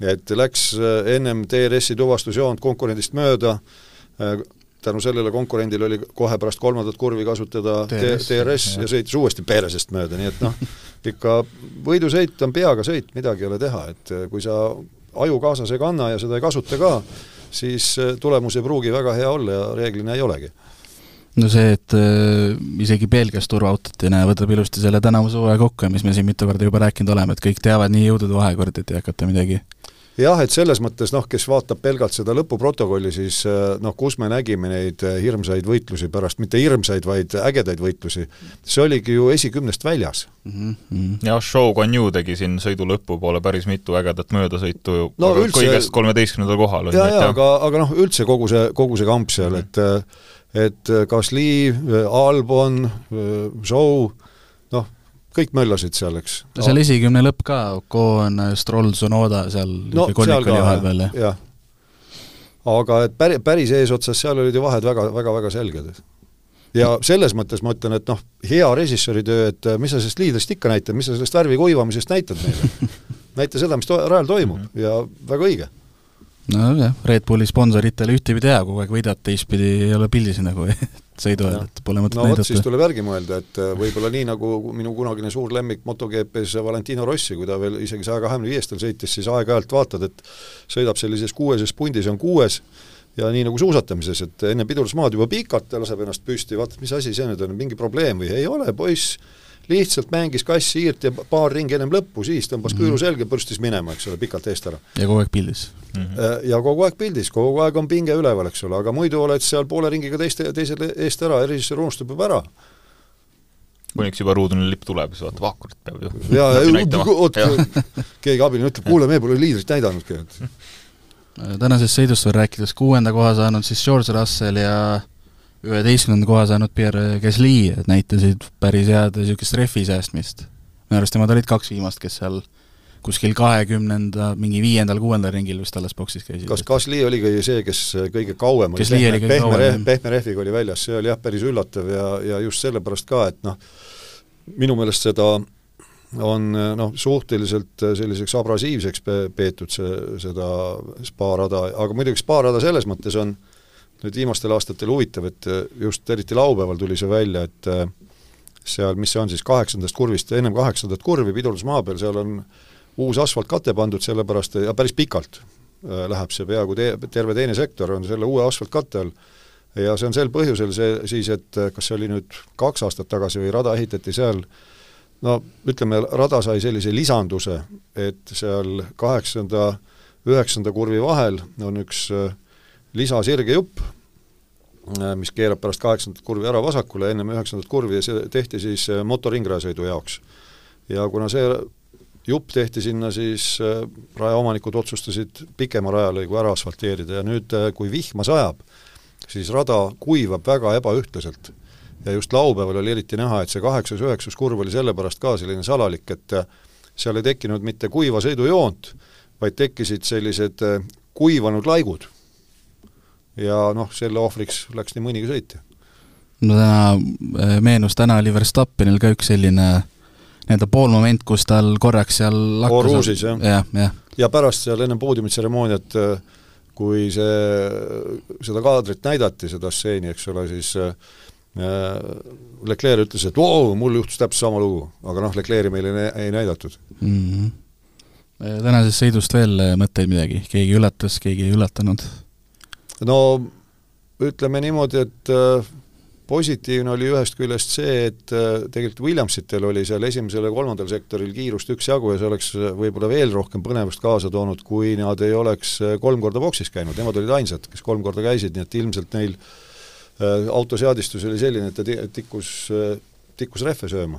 et läks äh, ennem DRS-i tuvastusjoont konkurendist mööda, äh, tänu sellele konkurendil oli kohe pärast kolmandat kurvi kasutada DRS, DRS ja sõitis uuesti Perezest mööda, nii et noh, ikka võidusõit on peaga sõit, midagi ei ole teha, et äh, kui sa aju kaasas ei kanna ja seda ei kasuta ka, siis tulemus ei pruugi väga hea olla ja reeglina ei olegi.
No see, et äh, isegi Belgias turvaautot ei näe, võtab ilusti selle tänavuse hooaja kokku ja mis me siin mitu korda juba rääkinud oleme, et kõik teavad nii jõudude vahekordi, et ei hakata midagi
jah, et selles mõttes noh, kes vaatab pelgalt seda lõpuprotokolli, siis äh, noh, kus me nägime neid äh, hirmsaid võitlusi pärast, mitte hirmsaid, vaid ägedaid võitlusi, see oligi ju esikümnest väljas
mm. -hmm. jah, Show Guan Yu tegi siin sõidu lõpupoole päris mitu ägedat möödasõitu
no, üldse,
kõigest kolmeteistkümnendal kohal.
jaa, jaa, aga, aga noh, üldse kogu see, kogu see kamp seal mm, -hmm. et et Gasly, Albon, Show, kõik möllasid seal, eks.
no seal esikümne lõpp ka, Ocon, Stroll, Sonoda seal
no, seal ka, vahepeal, jah ja. aga et päri, päris eesotsas, seal olid ju vahed väga, väga, väga selged. ja selles mõttes ma ütlen, et noh, hea režissööri töö, et mis sa sellest liidrist ikka näitad, mis sa sellest värvi kuivamisest näitad meile <laughs> näita seda, mis to-, rajal toimub mm -hmm. ja väga õige
nojah, Red Bulli sponsoritele ühtepidi hea, kogu aeg võidad, teistpidi ei ole pildis <laughs> nagu sõidu ajal, et pole mõtet
no,
näidata.
siis tuleb järgi mõelda, et äh, võib-olla nii, nagu minu kunagine suur lemmik MotoGP-s Valentino Rossi, kui ta veel isegi saja kahekümne viiestel sõitis, siis aeg-ajalt vaatad, et sõidab sellises kuueses pundis, on kuues, ja nii nagu suusatamises, et enne pidurdusmaad juba pikalt laseb ennast püsti, vaatad, mis asi see nüüd on, mingi probleem või ei ole, poiss, lihtsalt mängis kass-siirt ja paar ringi ennem lõppu, siis tõmbas mm -hmm. küüru selga, põrstis minema, eks ole, pikalt eest ära.
ja kogu aeg pildis
mm. -hmm. ja kogu aeg pildis, kogu aeg on pinge üleval, eks ole, aga muidu oled seal poole ringiga teiste, teisele eest ära ja režissöör unustab juba ära
kuniks juba ruudune lipp tuleb, siis vaatab, ah kurat, peab ju
jaa, oot, <laughs> keegi abiline ütleb, kuule, me pole liidrit näidanudki.
tänasest sõidust veel rääkides, kuuenda koha saanud siis George Russell ja üheteistkümnenda koha saanud Pierre Gasly, et näitasid päris head niisugust rehvi säästmist. minu arust nemad olid kaks viimast, kes seal kuskil kahekümnenda, mingi viiendal-kuuendal ringil vist alles boksis käisid.
kas Gasly oligi see, kes kõige kauem oli pehme, pehme, rehv, pehme rehviga oli väljas, see oli jah, päris üllatav ja, ja just sellepärast ka, et noh, minu meelest seda on noh, suhteliselt selliseks abrasiivseks peetud see, seda spaarada, aga muidugi spaarada selles mõttes on äh, nüüd viimastel aastatel huvitav, et äh, just eriti laupäeval tuli see välja, et äh, seal, mis see on siis, kaheksandast kurvist, ennem kaheksandat kurvi pidurdusmaa peal, seal on uus asfaltkate pandud, sellepärast, ja päris pikalt äh, läheb see peaaegu te-, terve teine sektor on selle uue asfaltkatte all, ja see on sel põhjusel see siis, et kas see oli nüüd kaks aastat tagasi või rada ehitati seal, no ütleme, rada sai sellise lisanduse, et seal kaheksanda, üheksanda kurvi vahel on üks äh, lisasirge jupp, äh, mis keerab pärast kaheksandat kurvi ära vasakule, ennem üheksandat kurvi ja see tehti siis äh, motoringrajasõidu jaoks. ja kuna see jupp tehti sinna, siis äh, rajaomanikud otsustasid pikema rajalõigu ära asfalteerida ja nüüd, kui vihma sajab, siis rada kuivab väga ebaühtlaselt. ja just laupäeval oli eriti näha, et see kaheksas-üheksas kurv oli sellepärast ka selline salalik, et seal ei tekkinud mitte kuiva sõidujoont, vaid tekkisid sellised kuivanud laigud ja noh, selle ohvriks läks nii mõnigi sõitja.
no täna äh, meenus, täna oli Verstappenil ka üks selline nii-öelda poolmoment, kus tal korraks seal
lakkus jah
ja,, jah.
ja pärast seal enne poodiumitseremooniat äh, kui see, seda kaadrit näidati, seda stseeni, eks ole, siis äh, Leclerc ütles, et vau, mul juhtus täpselt sama lugu, aga noh, Leclerc'i meile ei, ei näidatud mm. -hmm.
tänasest sõidust veel mõtteid midagi, keegi üllatas, keegi ei üllatanud?
No ütleme niimoodi, et äh, positiivne oli ühest küljest see, et äh, tegelikult Williamsitel oli seal esimesel ja kolmandal sektoril kiirust üksjagu ja see oleks äh, võib-olla veel rohkem põnevust kaasa toonud, kui nad ei oleks kolm korda boksis käinud, nemad olid ainsad, kes kolm korda käisid, nii et ilmselt neil autoseadistus oli selline, et ta tikkus, tikkus rehve sööma.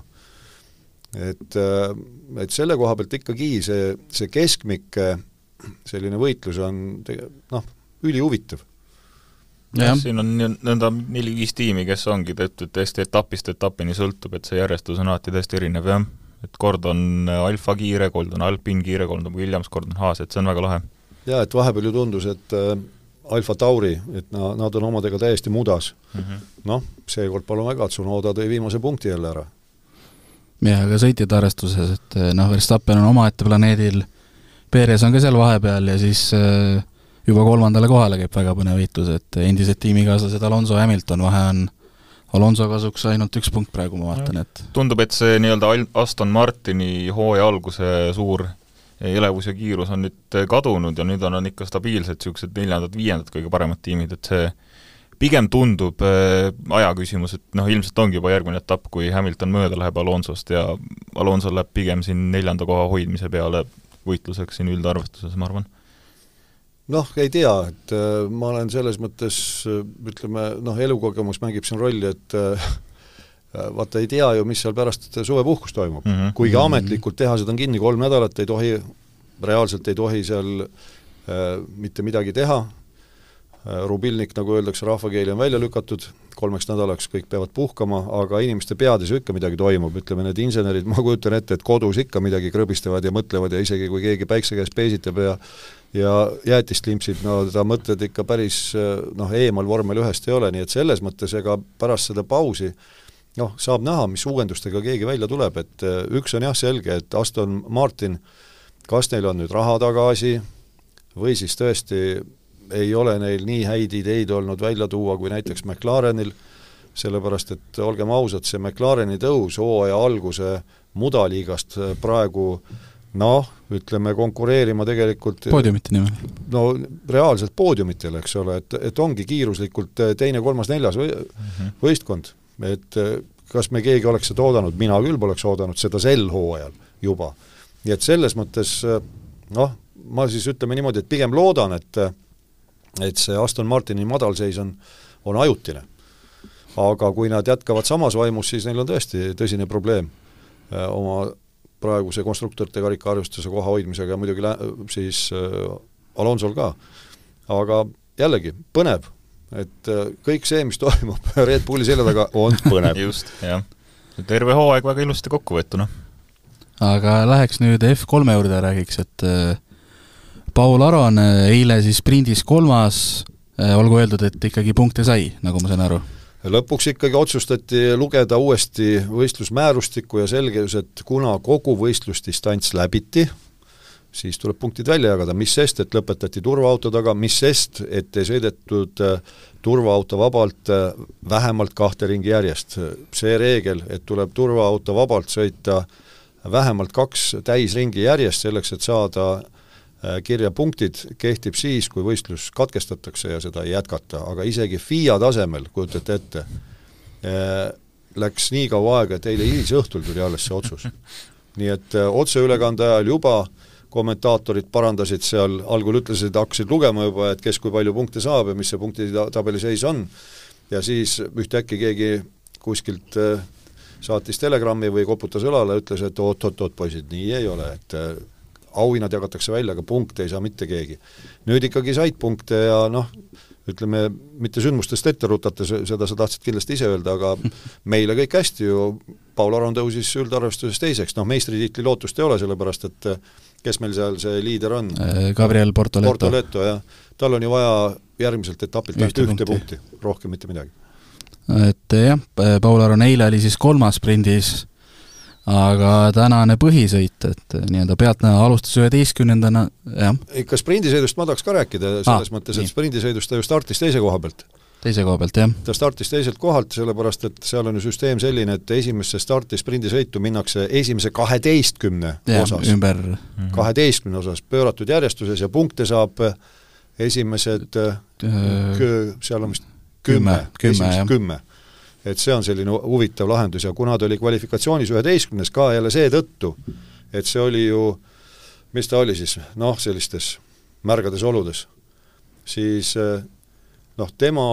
et, et selle koha pealt ikkagi see, see keskmik selline võitlus on noh, ülihuvitav
jah, siin on nõnda neli-viis tiimi, kes ongi tehtud tõesti etapist etapini sõltub, et see järjestus on alati täiesti erinev, jah. et kord on Alfa kiire, kord on Alpin kiire, kord on Williams, kord on Haas, et see on väga lahe.
jaa, et vahepeal ju tundus, et äh, Alfa Tauri, et na-, nad on omadega täiesti mudas mm -hmm.. noh, seekord palun väga, Tsunoda tõi viimase punkti jälle ära.
jah, aga sõitjate arvestuses, et äh, noh, Verstappen on omaette planeedil, Perez on ka seal vahepeal ja siis äh, juba kolmandale kohale käib väga põnev võitlus, et endised tiimikaaslased Alonso ja Hamilton, vahe on Alonso kasuks ainult üks punkt praegu, ma vaatan, et
tundub, et see nii-öelda Aston Martini hooaja alguse suur elevus ja kiirus on nüüd kadunud ja nüüd on, on ikka stabiilsed niisugused neljandad-viiendad kõige paremad tiimid, et see pigem tundub äh, aja küsimus, et noh, ilmselt ongi juba järgmine etapp, kui Hamilton mööda läheb Alonsost ja Alonso läheb pigem siin neljanda koha hoidmise peale võitluseks siin üldarvestuses, ma arvan
noh, ei tea, et äh, ma olen selles mõttes äh, ütleme noh, elukogemus mängib siin rolli, et äh, vaata ei tea ju, mis seal pärast suvepuhkus toimub mm. -hmm. kuigi ametlikult tehased on kinni kolm nädalat, ei tohi, reaalselt ei tohi seal äh, mitte midagi teha äh,, rubilnik, nagu öeldakse, rahvakeeli on välja lükatud, kolmeks nädalaks kõik peavad puhkama, aga inimeste peades ju ikka midagi toimub, ütleme need insenerid, ma kujutan ette, et kodus ikka midagi krõbistavad ja mõtlevad ja isegi kui keegi päikse käes peesitab ja ja jäätist limpsib, no ta mõtted ikka päris noh, eemal vormel ühest ei ole, nii et selles mõttes ega pärast seda pausi noh, saab näha, mis uuendustega keegi välja tuleb, et äh, üks on jah selge, et Aston Martin, kas neil on nüüd raha tagasi või siis tõesti ei ole neil nii häid ideid olnud välja tuua kui näiteks McLarenil, sellepärast et olgem ausad, see McLareni tõus hooaja alguse mudaliigast praegu noh, ütleme konkureerima tegelikult
poodiumite nimel?
no reaalselt poodiumitel, eks ole, et, et ongi kiiruslikult teine, kolmas, neljas või, mm -hmm. võistkond. et kas me keegi oleks seda oodanud, mina küll poleks oodanud seda sel hooajal juba. nii et selles mõttes noh, ma siis ütleme niimoodi, et pigem loodan, et et see Aston Martini madalseis on, on ajutine. aga kui nad jätkavad samas vaimus, siis neil on tõesti tõsine probleem oma praeguse konstruktorite karikaarvestuse koha hoidmisega ja muidugi lä-, siis äh, Alonsol ka. aga jällegi, põnev, et äh, kõik see, mis toimub <laughs> Red Bulli selja taga, on <laughs> põnev
just, jah. terve hooaeg väga ilusti kokku võetud, noh.
aga läheks nüüd F3 juurde, räägiks, et äh, Paul Aron eile siis sprindis kolmas, olgu öeldud, et ikkagi punkte sai, nagu ma sain aru
lõpuks ikkagi otsustati lugeda uuesti võistlusmäärustikku ja selgus, et kuna kogu võistlusdistants läbiti, siis tuleb punktid välja jagada, mis sest, et lõpetati turvaauto taga, mis sest, et ei sõidetud äh, turvaauto vabalt äh, vähemalt kahte ringi järjest. see reegel, et tuleb turvaauto vabalt sõita vähemalt kaks täisringi järjest, selleks et saada Äh, kirja punktid kehtib siis, kui võistlus katkestatakse ja seda ei jätkata, aga isegi FIA tasemel, kujutate ette, äh, läks nii kaua aega, et eile hilisõhtul tuli alles see otsus. <laughs> nii et äh, otseülekande ajal juba kommentaatorid parandasid seal, algul ütlesid, hakkasid lugema juba, et kes kui palju punkte saab ja mis see punktitabeli seis on, ja siis ühtäkki keegi kuskilt saatis telegrammi või koputas õlale, ütles, et oot-oot-oot, poisid, nii ei ole, et auhinnad jagatakse välja, aga punkte ei saa mitte keegi. nüüd ikkagi said punkte ja noh, ütleme, mitte sündmustest ette rutates, seda sa tahtsid kindlasti ise öelda, aga <laughs> meile kõik hästi ju, Paul Aron tõusis üldarvestuses teiseks, noh meistritiitli lootust ei ole, sellepärast et kes meil seal see liider on?
Äh, Gabriel Portoleto.
Portoleto, jah. tal on ju vaja järgmiselt etapilt ainult ühte punkti, punkti., rohkem mitte midagi.
et jah, Paul Aron eile oli siis kolmas sprindis aga tänane põhisõit, et nii-öelda pealtnäha alustas üheteistkümnendana, jah.
ikka sprindisõidust ma tahaks ka rääkida, selles ah, mõttes, et nii. sprindisõidust ta ju startis teise koha pealt.
teise koha pealt, jah.
ta startis teiselt kohalt, sellepärast et seal on ju süsteem selline, et esimesse starti sprindisõitu minnakse esimese kaheteistkümne osas,
ümber
mhm. kaheteistkümne osas pööratud järjestuses ja punkte saab esimesed äh, seal on vist kümme, kümme, esimesed kümme et see on selline huvitav lahendus ja kuna ta oli kvalifikatsioonis üheteistkümnes ka jälle seetõttu, et see oli ju, mis ta oli siis, noh, sellistes märgades oludes, siis eh, noh, tema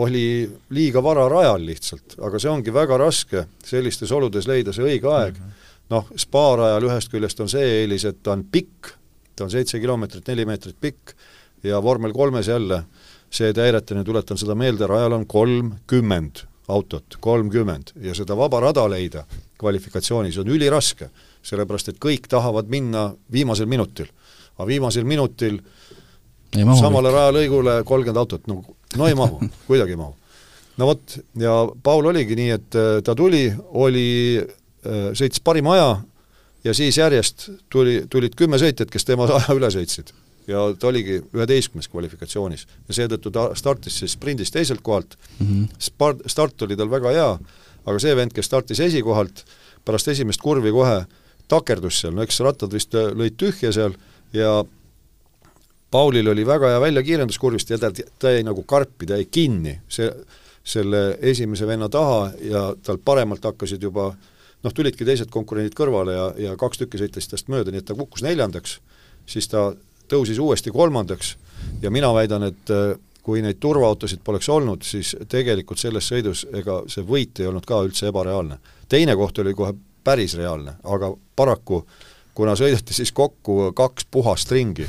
oli liiga vara rajal lihtsalt, aga see ongi väga raske sellistes oludes leida see õige aeg mm -hmm. noh, spa rajal ühest küljest on see eelis, et ta on pikk, ta on seitse kilomeetrit, neli meetrit pikk ja vormel kolmes jälle, see nüüd tuletan seda meelde, rajal on kolmkümmend autot, kolmkümmend, ja seda vaba rada leida kvalifikatsioonis on üliraske, sellepärast et kõik tahavad minna viimasel minutil. aga viimasel minutil samale rajalõigule kolmkümmend autot, no, no ei mahu <laughs> kuidagi ei mahu. no vot, ja Paul oligi nii, et äh, ta tuli, oli, äh, sõitis parima aja ja siis järjest tuli, tulid kümme sõitjat, kes tema aja üle sõitsid ja ta oligi üheteistkümnes kvalifikatsioonis. Ja seetõttu ta startis siis sprindis teiselt kohalt. Mm, -hmm. Spart-, start oli tal väga hea, aga see vend, kes startis esikohalt, pärast esimest kurvi kohe takerdus seal, no eks rattad vist lõid tühja seal ja Paulil oli väga hea väljakiirendus kurvist ja ta, ta jäi nagu karpi, ta jäi kinni, see, selle esimese venna taha ja tal paremalt hakkasid juba noh, tulidki teised konkurendid kõrvale ja, ja kaks tükki sõitsid tast mööda, nii et ta kukkus neljandaks, siis ta tõusis uuesti kolmandaks ja mina väidan, et äh, kui neid turvaautosid poleks olnud, siis tegelikult selles sõidus ega see võit ei olnud ka üldse ebareaalne. teine koht oli kohe päris reaalne, aga paraku kuna sõideti siis kokku kaks puhast ringi,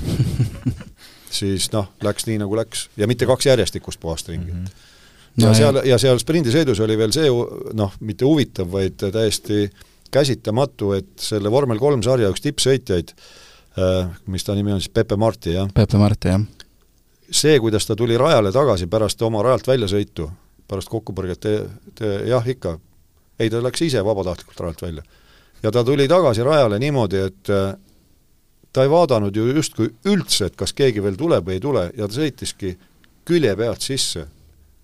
<laughs> siis noh, läks nii, nagu läks. ja mitte kaks järjestikust puhast ringi mm. -hmm ja no, seal, ja seal sprindisõidus oli veel see noh, mitte huvitav, vaid täiesti käsitamatu, et selle vormel kolm sarja üks tippsõitjaid, äh, mis ta nimi on siis, Pepe Marti, jah?
Pepe Marti, jah.
see, kuidas ta tuli rajale tagasi pärast oma rajalt väljasõitu, pärast kokkupõrget, jah, ikka, ei, ta läks ise vabatahtlikult rajalt välja. ja ta tuli tagasi rajale niimoodi, et äh, ta ei vaadanud ju justkui üldse, et kas keegi veel tuleb või ei tule ja ta sõitiski külje pealt sisse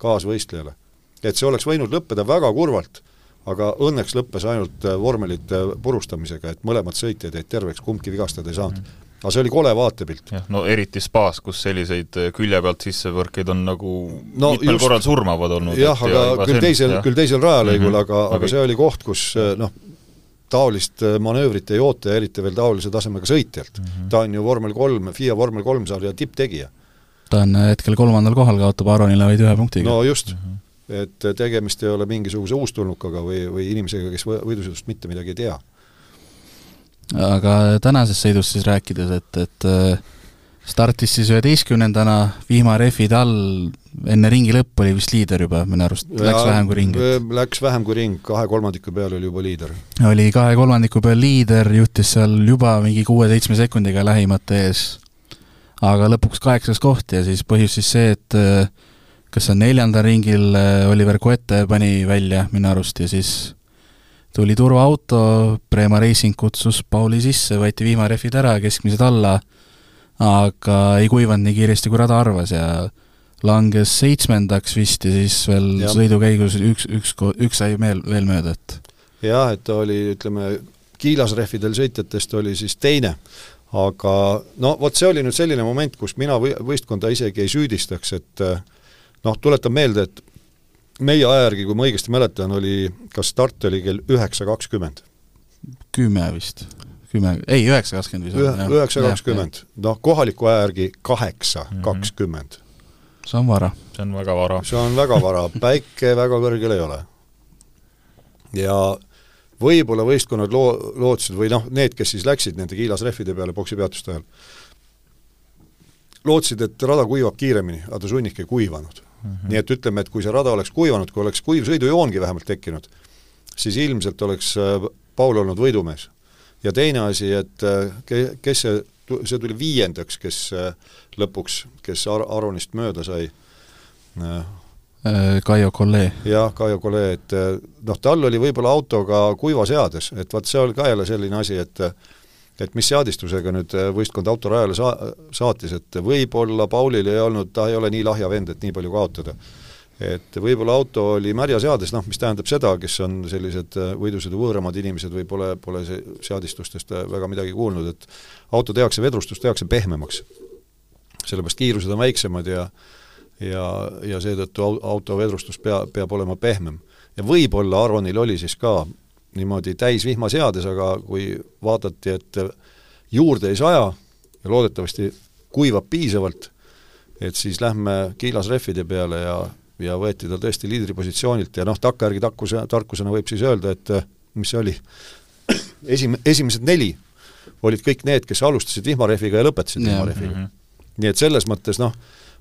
kaasvõistlejale. et see oleks võinud lõppeda väga kurvalt, aga õnneks lõppes ainult äh, vormelite purustamisega, et mõlemad sõitjad jäid terveks, kumbki vigastada ei saanud mm. aga see oli kole vaatepilt.
jah, no eriti spaas, kus selliseid äh, külje pealt sissevõrkeid on nagu no, mitmel just, korral surmavad olnud.
jah, aga ja küll teisel, küll teisel rajalõigul mm, -hmm. aga, aga see oli koht, kus äh, noh, taolist manöövrit ei oota ja eriti veel taolise tasemega sõitjalt mm. -hmm. ta on ju vormel kolm, FIA vormel kolm sarja tipptegija
ta on hetkel kolmandal kohal, kaotab Aronile vaid ühe punktiga.
no just mm, -hmm. Et tegemist ei ole mingisuguse uustulnukaga või, või inimesega, kes võidusõidust mitte midagi ei tea.
aga tänasest sõidust siis rääkides, et, et äh, startis siis üheteistkümnendana, vihmarehvid all, enne ringi lõppu oli vist liider juba, minu arust, läks vähem kui ring.
Läks vähem kui ring, kahe kolmandiku peal oli juba liider.
oli kahe kolmandiku peal liider, juhtis seal juba mingi kuue-seitsme sekundiga lähimate ees aga lõpuks kaheksas koht ja siis põhjus siis see, et äh, kas see neljandal ringil äh, Oliver Coete pani välja minu arust ja siis tuli turvaauto, Prema Racing kutsus Pauli sisse, võeti vihmarehvid ära, keskmised alla, aga ei kuivanud nii kiiresti, kui rada arvas ja langes seitsmendaks vist ja siis veel ja. sõidu käigus üks, üks, üks sai veel, veel mööda, et
jah, et ta oli, ütleme, kiilasrehvidel sõitjatest oli siis teine aga no vot, see oli nüüd selline moment, kus mina või, võistkonda isegi ei süüdistaks, et eh, noh, tuletan meelde, et meie aja järgi, kui ma õigesti mäletan, oli, kas start oli kell üheksa kakskümmend?
kümme vist, kümme, ei, üheksa kakskümmend
vist. üheksa kakskümmend, noh, kohaliku aja järgi kaheksa mhm. kakskümmend.
see on vara.
see on väga vara.
see on väga vara, <laughs> päike väga kõrgel ei ole. ja võib-olla võistkonnad loo-, lootsid või noh, need, kes siis läksid nende kiilasrehvide peale poksipeatuste ajal, lootsid, et rada kuivab kiiremini, aga ta sunnik ei kuivanud mm. -hmm. nii et ütleme, et kui see rada oleks kuivanud, kui oleks kuiv sõidujoongi vähemalt tekkinud, siis ilmselt oleks äh, Paul olnud võidumees. ja teine asi, et äh, ke-, kes see, see tuli viiendaks, kes äh, lõpuks, kes Ar-, Aronist mööda sai,
Kaio Collet.
jah, Kaio Collet, et noh, tal oli võib-olla autoga kuiva seades, et vaat see oli ka jälle selline asi, et et mis seadistusega nüüd äh, võistkond autorajale saa-, saatis, et võib-olla Paulil ei olnud, ta ei ole nii lahja vend, et nii palju kaotada. et võib-olla auto oli märja seades, noh, mis tähendab seda, kes on sellised võidusõidu võõramad inimesed või pole, pole see seadistustest väga midagi kuulnud, et auto tehakse, vedrustus tehakse pehmemaks. sellepärast kiirused on väiksemad ja ja, ja seetõttu auto vedrustus pea, peab olema pehmem. ja võib-olla Aronil oli siis ka niimoodi täis vihma seades, aga kui vaadati, et juurde ei saja ja loodetavasti kuivab piisavalt, et siis lähme kiilasrehvide peale ja, ja võeti ta tõesti liidripositsioonilt ja noh, takkajärgi takkuse, tarkusena võib siis öelda, et mis see oli, esim-, esimesed neli olid kõik need, kes alustasid vihmarehviga ja lõpetasid vihmarehviga mm. -hmm. nii et selles mõttes noh,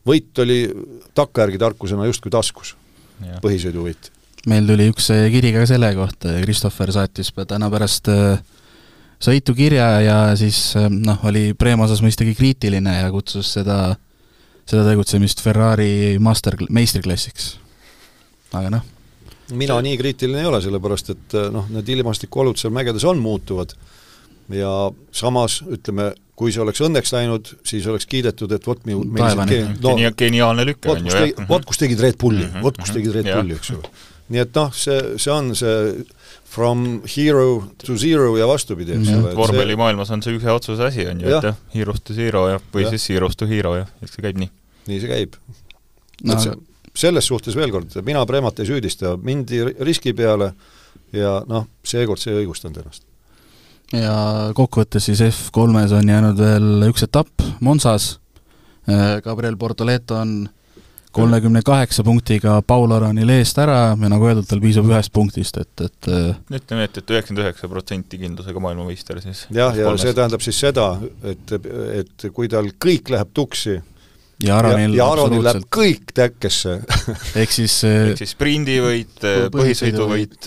võit oli takkajärgi tarkusena justkui taskus, põhisõiduvõit.
Meil tuli üks äh, kiri ka selle kohta, Christopher saatis täna pärast äh, sõitu kirja ja siis äh, noh, oli Preemo osas mõistagi kriitiline ja kutsus seda, seda tegutsemist Ferrari master, meistriklassiks. aga noh.
mina nii kriitiline ei ole, sellepärast et noh, need ilmastikuolud seal mägedes on muutuvad ja samas ütleme, kui see oleks õnneks läinud, siis oleks kiidetud, et vot
meil siin no, geniaalne lüke
on ju, jah. vot kus tegid Red Bulli mm, -hmm. vot kus tegid Red ja. Bulli, eks ju. Nii et noh, see, see on see from hero to zero ja vastupidi, eks
ole. vormelimaailmas on see ühe otsuse asi, on ju, et jah, hero's to zero ja, või ja. siis hero's to hero ja, eks see käib nii.
nii see käib no.. see, selles suhtes veel kord, mina Premat ei süüdista, mindi riski peale ja noh, seekord see ei õigustanud ennast
ja kokkuvõttes siis F3-s on jäänud veel üks etapp Monsas, Gabriel Bortoleto on kolmekümne kaheksa punktiga Paul Aronil eest ära ja nagu öeldud, tal piisab ühest punktist, et, et
ütleme, et, et üheksakümmend üheksa protsenti kindlusega maailmameister siis.
jah, ja see tähendab siis seda, et, et kui tal kõik läheb tuksi,
ja Aronil
ja, ja Aronil läheb kõik täkkesse <laughs>
ehk siis
ehk siis sprindivõit, põhisõiduvõit,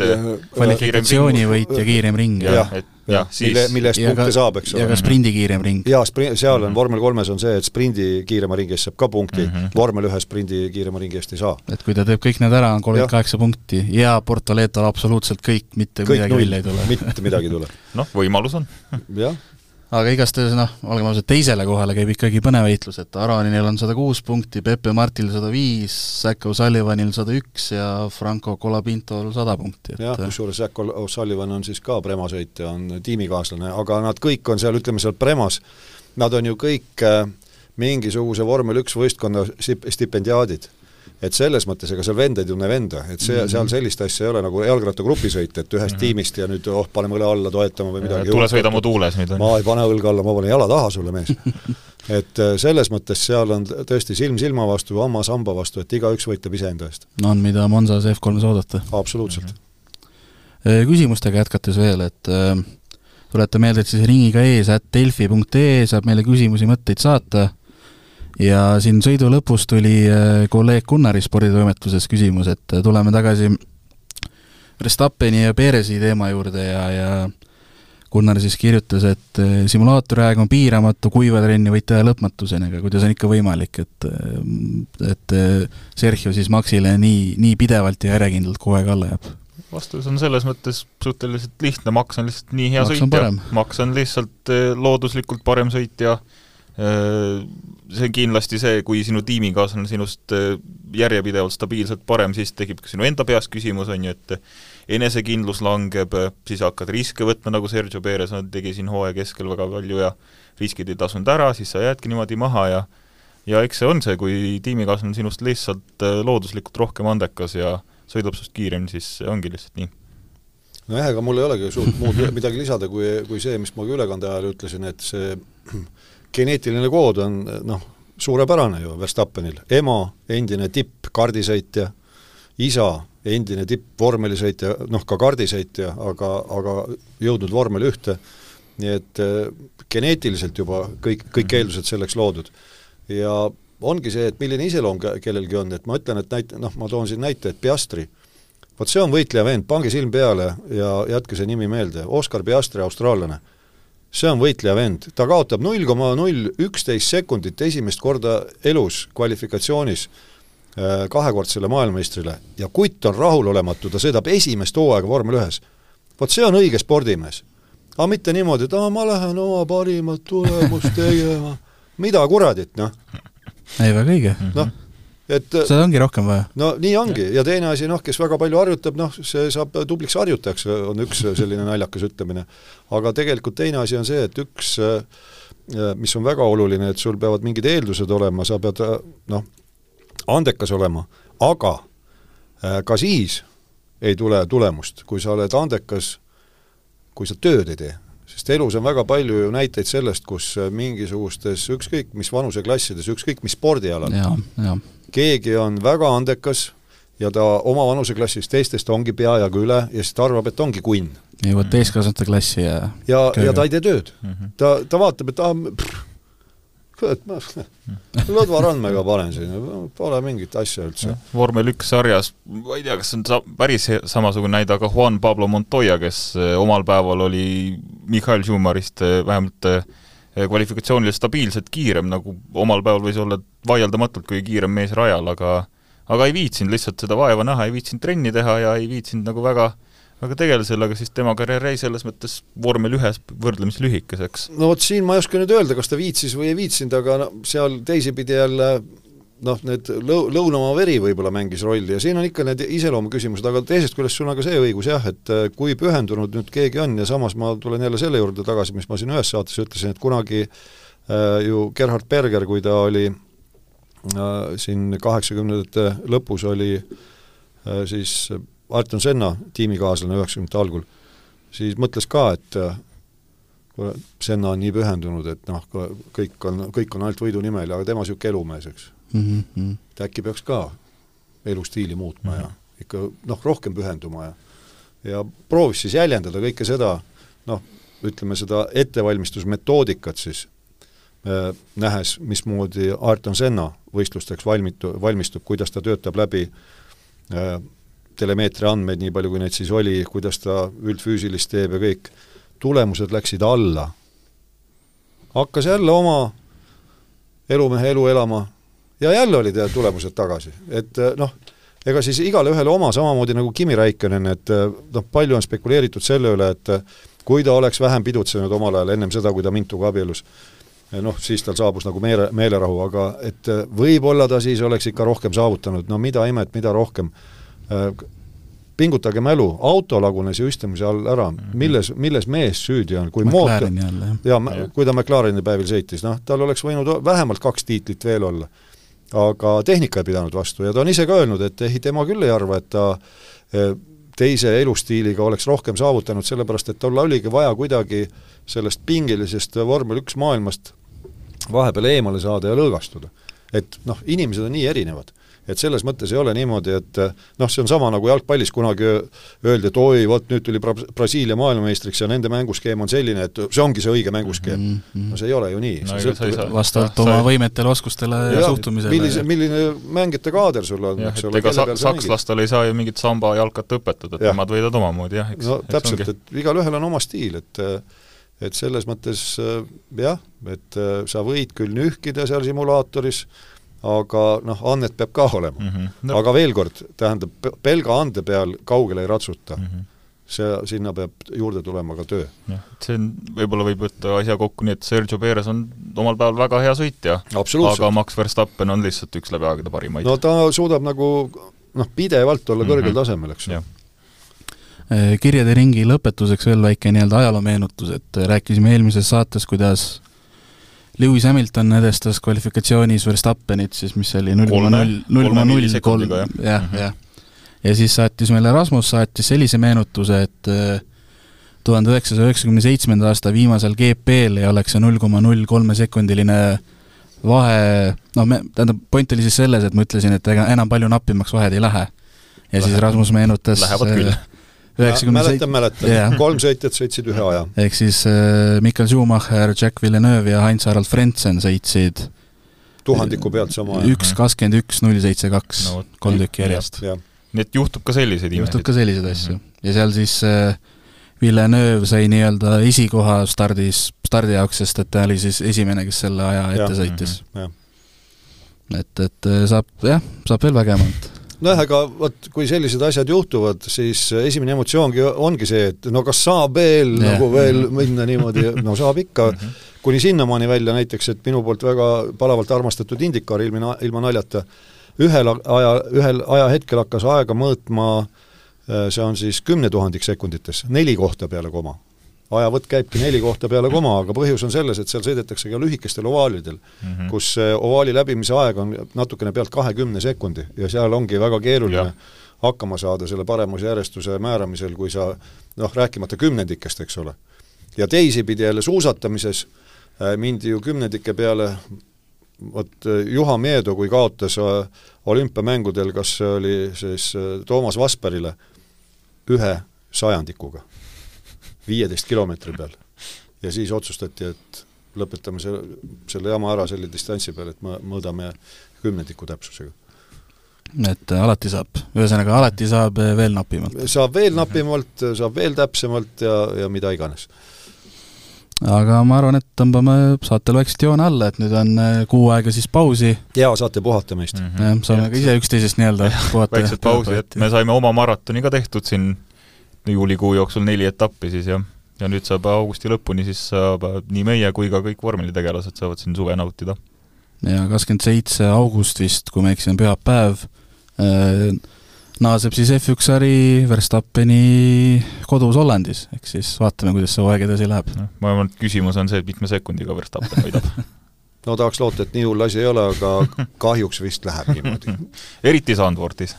kvalifikatsioonivõit ja kiirem ring.
jah, et jah, siis mille, mille eest punkte ka, saab, eks
ole. ja ka sprindi kiirem ring.
jaa, spri-, seal on mm -hmm. vormel kolmes on see, et sprindi kiirema ringi eest saab ka punkti mm, -hmm. vormel ühe sprindi kiirema ringi eest ei saa.
et kui ta teeb kõik need ära, on kolmkümmend kaheksa punkti ja Portoletol absoluutselt kõik, mitte kõik midagi välja ei tule.
mitte midagi ei tule. <laughs>
noh, võimalus on.
jah
aga igastahes noh, olgem ausad, teisele kohale käib ikkagi põnev võitlus, et Aronil on sada kuus punkti, Pepe Martil sada viis, Zack O'Sullivanil sada üks ja Franco Colapintol sada punkti, et
jah, kusjuures Zack O'Sullivan on siis ka Prema sõitja, on tiimikaaslane, aga nad kõik on seal, ütleme seal Premas, nad on ju kõik äh, mingisuguse vormel üks võistkonna stipendiaadid et selles mõttes ega seal vend ei tunne venda, et see -hmm. seal sellist asja ei ole nagu jalgrattagrupisõit, et ühest mm -hmm. tiimist ja nüüd oh, paneme õle alla toetama või midagi.
tule sõida mu tuules nüüd.
ma ei pane õlga alla, ma panen jala taha sulle, mees <laughs> et äh, selles mõttes seal on tõesti silm silma vastu, hammas hamba vastu, et igaüks võitleb iseenda eest.
no on, mida Monzas F3-s oodata.
absoluutselt mm.
-hmm. küsimustega jätkates veel, et äh, tuleta meelde, et siis ringiga ees, at delfi.ee saab meile küsimusi, mõtteid saata ja siin sõidu lõpus tuli äh, kolleeg Gunnari sporditoimetuses küsimus, et äh, tuleme tagasi Verstappeni ja Perezi teema juurde ja, ja Gunnar siis kirjutas, et äh, simulaatori aeg on piiramatu, kuiva trenni võid teha lõpmatuseni, aga kuidas on ikka võimalik, et et Sergio siis Maxile nii, nii pidevalt ja järjekindlalt kogu aeg alla jääb?
vastus on selles mõttes suhteliselt lihtne, Max on lihtsalt nii hea Max sõitja, Max on lihtsalt looduslikult parem sõitja, see on kindlasti see, kui sinu tiimikaaslane sinust äh, järjepidevalt stabiilselt parem, siis tekib ka sinu enda peas küsimus, on ju, et enesekindlus langeb, siis hakkad riske võtma, nagu Sergio Perez tegi siin hooaja keskel väga palju ja riskid ei tasunud ära, siis sa jäädki niimoodi maha ja ja eks see on see, kui tiimikaaslane on sinust lihtsalt äh, looduslikult rohkem andekas ja sõidab sinust kiiremini, siis ongi lihtsalt nii.
Nojah, ega mul ei olegi suurt muud midagi lisada, kui, kui see, mis ma ka ülekande ajal ütlesin, et see geneetiline kood on noh, suurepärane ju Verstappenil, ema endine tipp kardisõitja, isa endine tipp vormelisõitja, noh ka kardisõitja, aga, aga jõudnud vormel ühte, nii et äh, geneetiliselt juba kõik, kõik mhm. eeldused selleks loodud. ja ongi see, et milline iseloom kellelgi on, et ma ütlen, et näit-, noh, ma toon siin näite, et Piastri, vot see on võitleja vend, pange silm peale ja jätke see nimi meelde, Oscar Piastri, austraallane see on võitleja vend, ta kaotab null koma null üksteist sekundit esimest korda elus kvalifikatsioonis äh, kahekordsele maailmameistrile ja kutt on rahulolematu, ta sõidab esimest hooaega vormel ühes. vot see on õige spordimees. aga mitte niimoodi, et aa, ma lähen oma parimat tulemust tegema. mida kuradit, noh.
ei, väga õige.
noh et
seda ongi rohkem vaja.
no nii ongi. Ja teine asi, noh, kes väga palju harjutab, noh, see saab tubliks harjutajaks, on üks selline naljakas ütlemine. aga tegelikult teine asi on see, et üks, mis on väga oluline, et sul peavad mingid eeldused olema, sa pead noh, andekas olema, aga ka siis ei tule tulemust, kui sa oled andekas, kui sa tööd ei tee. Sest elus on väga palju ju näiteid sellest, kus mingisugustes ükskõik mis vanuseklassides, ükskõik mis spordialal, keegi on väga andekas ja ta oma vanuseklassis teistest ongi peajagu üle ja siis ta arvab, et ongi kunn.
jõuad täiskasvanute klassi ja
ja, ja ta ei tee tööd mm. -hmm. ta, ta vaatab, et aa, kurat, ma <laughs> Lõdva Randmega panen siin, pole mingit asja üldse.
vormel üks sarjas, ma ei tea, kas see on sa-, päris samasugune näide, aga Juan Pablo Montoya, kes eh, omal päeval oli Mihhail Schumacherist eh, vähemalt Eh, kvalifikatsioonil stabiilselt kiirem, nagu omal päeval võis olla vaieldamatult kõige kiirem mees rajal, aga aga ei viitsinud lihtsalt seda vaeva näha, ei viitsinud trenni teha ja ei viitsinud nagu väga väga tegeleda sellega, siis tema karjäär jäi selles mõttes vormel ühes võrdlemisi lühikeseks.
no vot siin ma ei oska nüüd öelda, kas ta viitsis või ei viitsinud, aga no seal teisipidi jälle noh, need lõu-, lõunamaa veri võib-olla mängis rolli ja siin on ikka need iseloomuküsimused, aga teisest küljest sul on ka see õigus jah, et äh, kui pühendunud nüüd keegi on ja samas ma tulen jälle selle juurde tagasi, mis ma siin ühes saates ütlesin, et kunagi äh, ju Gerhard Berger, kui ta oli äh, siin kaheksakümnendate lõpus, oli äh, siis Arton Senna tiimikaaslane üheksakümnendate algul, siis mõtles ka, et äh, Senna on nii pühendunud, et noh, kõik on, kõik on ainult võidu nimel, aga tema niisugune elumees, eks
mm. -hmm.
et äkki peaks ka elustiili muutma mm -hmm. ja ikka noh, rohkem pühenduma ja ja proovis siis jäljendada kõike seda, noh, ütleme seda ettevalmistusmetoodikat siis äh,, nähes, mismoodi Ayrton Senna võistlusteks valmitu, valmistub, kuidas ta töötab läbi äh, telemeetria andmeid, nii palju kui neid siis oli, kuidas ta üldfüüsilist teeb ja kõik, tulemused läksid alla. hakkas jälle oma elumehe elu elama ja jälle olid tulemused tagasi, et äh, noh, ega siis igale ühele oma, samamoodi nagu Kimi Räikkönen, et äh, noh, palju on spekuleeritud selle üle, et äh, kui ta oleks vähem pidutsenud omal ajal, ennem seda, kui ta Mintuga abiellus, noh, siis tal saabus nagu meele, meelerahu, aga et võib-olla ta siis oleks ikka rohkem saavutanud, no mida imet, mida rohkem. Pingutage mälu, auto lagunes ju istumise all ära, mhm. milles, milles mees süüdi on, kui mootor, jaa, kui ta McLareni päevil sõitis, noh, tal oleks võinud vähemalt kaks tiitlit veel olla. Aga tehnika ei pidanud vastu ja ta on ise ka öelnud, et ei, tema küll ei arva, et ta eh, teise elustiiliga oleks rohkem saavutanud, sellepärast et tal oligi vaja kuidagi sellest pingelisest vormel üks maailmast vahepeal eemale saada ja lõõgastuda. et noh, inimesed on nii erinevad et selles mõttes ei ole niimoodi, et noh, see on sama nagu jalgpallis kunagi öeldi, et oi, vot nüüd tuli Bra-, Brasiilia maailmameistriks ja nende mänguskeem on selline, et see ongi see õige mänguskeem mm. -hmm. no see ei ole ju nii no,.
vastavalt oma võimetele, oskustele ja, ja suhtumisele.
millise, milline mängijate kaader sul on, eks
ole. ega sa, sakslastel ei saa ju mingit samba jalkat õpetada, et nemad võidavad omamoodi, jah, eks.
no täpselt, et igalühel on oma stiil, et et selles mõttes jah, et sa võid küll nühkida seal simulaatoris, aga noh, annet peab ka olema mm. -hmm. No. aga veel kord, tähendab, pelga ande peal kaugele ei ratsuta mm. -hmm see, sinna peab juurde tulema ka töö.
jah, et see on, võib-olla võib võtta asja kokku nii, et Sergio Perez on omal päeval väga hea sõitja, aga Max Verstappen on lihtsalt üks läbi aegade parimaid.
no ta suudab nagu noh, pidevalt olla kõrgel mm -hmm. tasemel, eks ju
äh, kirjade ringi lõpetuseks veel väike nii-öelda ajaloomeenutus, et rääkisime eelmises saates, kuidas Lewis Hamilton edestas kvalifikatsioonis Verstappenit siis, mis oli null koma null, null koma null kolm, jah, mhm. jah. ja siis saatis meile Rasmus, saatis sellise meenutuse, et äh, tuhande üheksasaja üheksakümne seitsmenda aasta viimasel GP-l ei oleks see null koma null kolme sekundiline vahe, noh, me, tähendab, point oli siis selles, et ma ütlesin, et ega enam palju nappimaks vahed ei lähe. ja Läheb. siis Rasmus meenutas
Lähevad küll äh,
mäletan, mäletan yeah., kolm sõitjat sõitsid ühe aja.
ehk siis äh, Mikkel Schumacher, Jack Villeneuve ja Heinz-Harald Frentzen sõitsid
tuhandiku pealt sama aja.
üks kakskümmend üks, null seitse kaks, kolm tükki järjest.
nii et juhtub ka selliseid
imesid? juhtub ka selliseid asju mm. -hmm. ja seal siis äh, Villeneuve sai nii-öelda esikoha stardis, stardi jaoks, sest et ta oli siis esimene, kes selle aja ette sõitis mm. -hmm. et, et äh, saab jah, saab veel vägevamalt
nojah, aga vot kui sellised asjad juhtuvad, siis esimene emotsioongi ongi see, et no kas saab veel yeah. nagu veel minna niimoodi, no saab ikka mm, -hmm. kuni sinnamaani välja näiteks, et minu poolt väga palavalt armastatud Indikaar ilma, ilma naljata, ühel aja, ühel ajahetkel hakkas aega mõõtma, see on siis kümnetuhandik sekundites, neli kohta peale koma ajavõtt käibki neli kohta peale koma, aga põhjus on selles, et seal sõidetakse ka lühikestel ovaalidel mm, -hmm. kus ovaali läbimise aeg on natukene pealt kahekümne sekundi ja seal ongi väga keeruline ja. hakkama saada selle paremusjärjestuse määramisel, kui sa noh, rääkimata kümnendikest, eks ole. ja teisipidi jälle suusatamises äh, mindi ju kümnendike peale, vot äh, Juha Meedo, kui kaotas äh, olümpiamängudel, kas see oli siis Toomas Vasperile, ühe sajandikuga viieteist kilomeetri peal. ja siis otsustati, et lõpetame selle, selle jama ära selle distantsi peal, et me mõõdame kümnendiku täpsusega.
et alati saab, ühesõnaga alati saab veel napimalt?
saab veel napimalt, saab veel täpsemalt ja, ja mida iganes
aga ma arvan, et tõmbame saatel vaikselt joone alla, et nüüd on äh, kuu aega siis pausi.
jaa, saate puhata meist
mm. -hmm. jah, saame ka ise üksteisest nii-öelda
puhata. väikselt pausi, et me saime oma maratoni ka tehtud siin juulikuu jooksul neli etappi siis ja, ja nüüd saab augusti lõpuni, siis saab nii meie kui ka kõik vormelitegelased saavad siin suve nautida.
ja kakskümmend seitse august vist, kui ma ei eksi, on pühapäev. Äh,, naaseb siis F1 sari Verstappeni kodus Hollandis, ehk siis vaatame, kuidas see hooaeg edasi läheb.
No,. ma arvan, et küsimus on see, et mitme sekundiga Verstappen võidab.
No tahaks loota, et nii hull asi ei ole, aga kahjuks vist läheb niimoodi. <laughs>
Eriti Sandvortis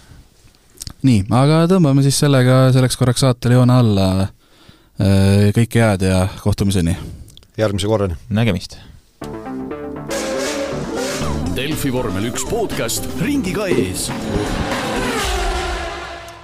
nii, aga tõmbame siis sellega selleks korraks saatele joone alla. Äh, kõike head ja kohtumiseni!
järgmise korrani!
nägemist!
Delfi vormel üks podcast ringiga ees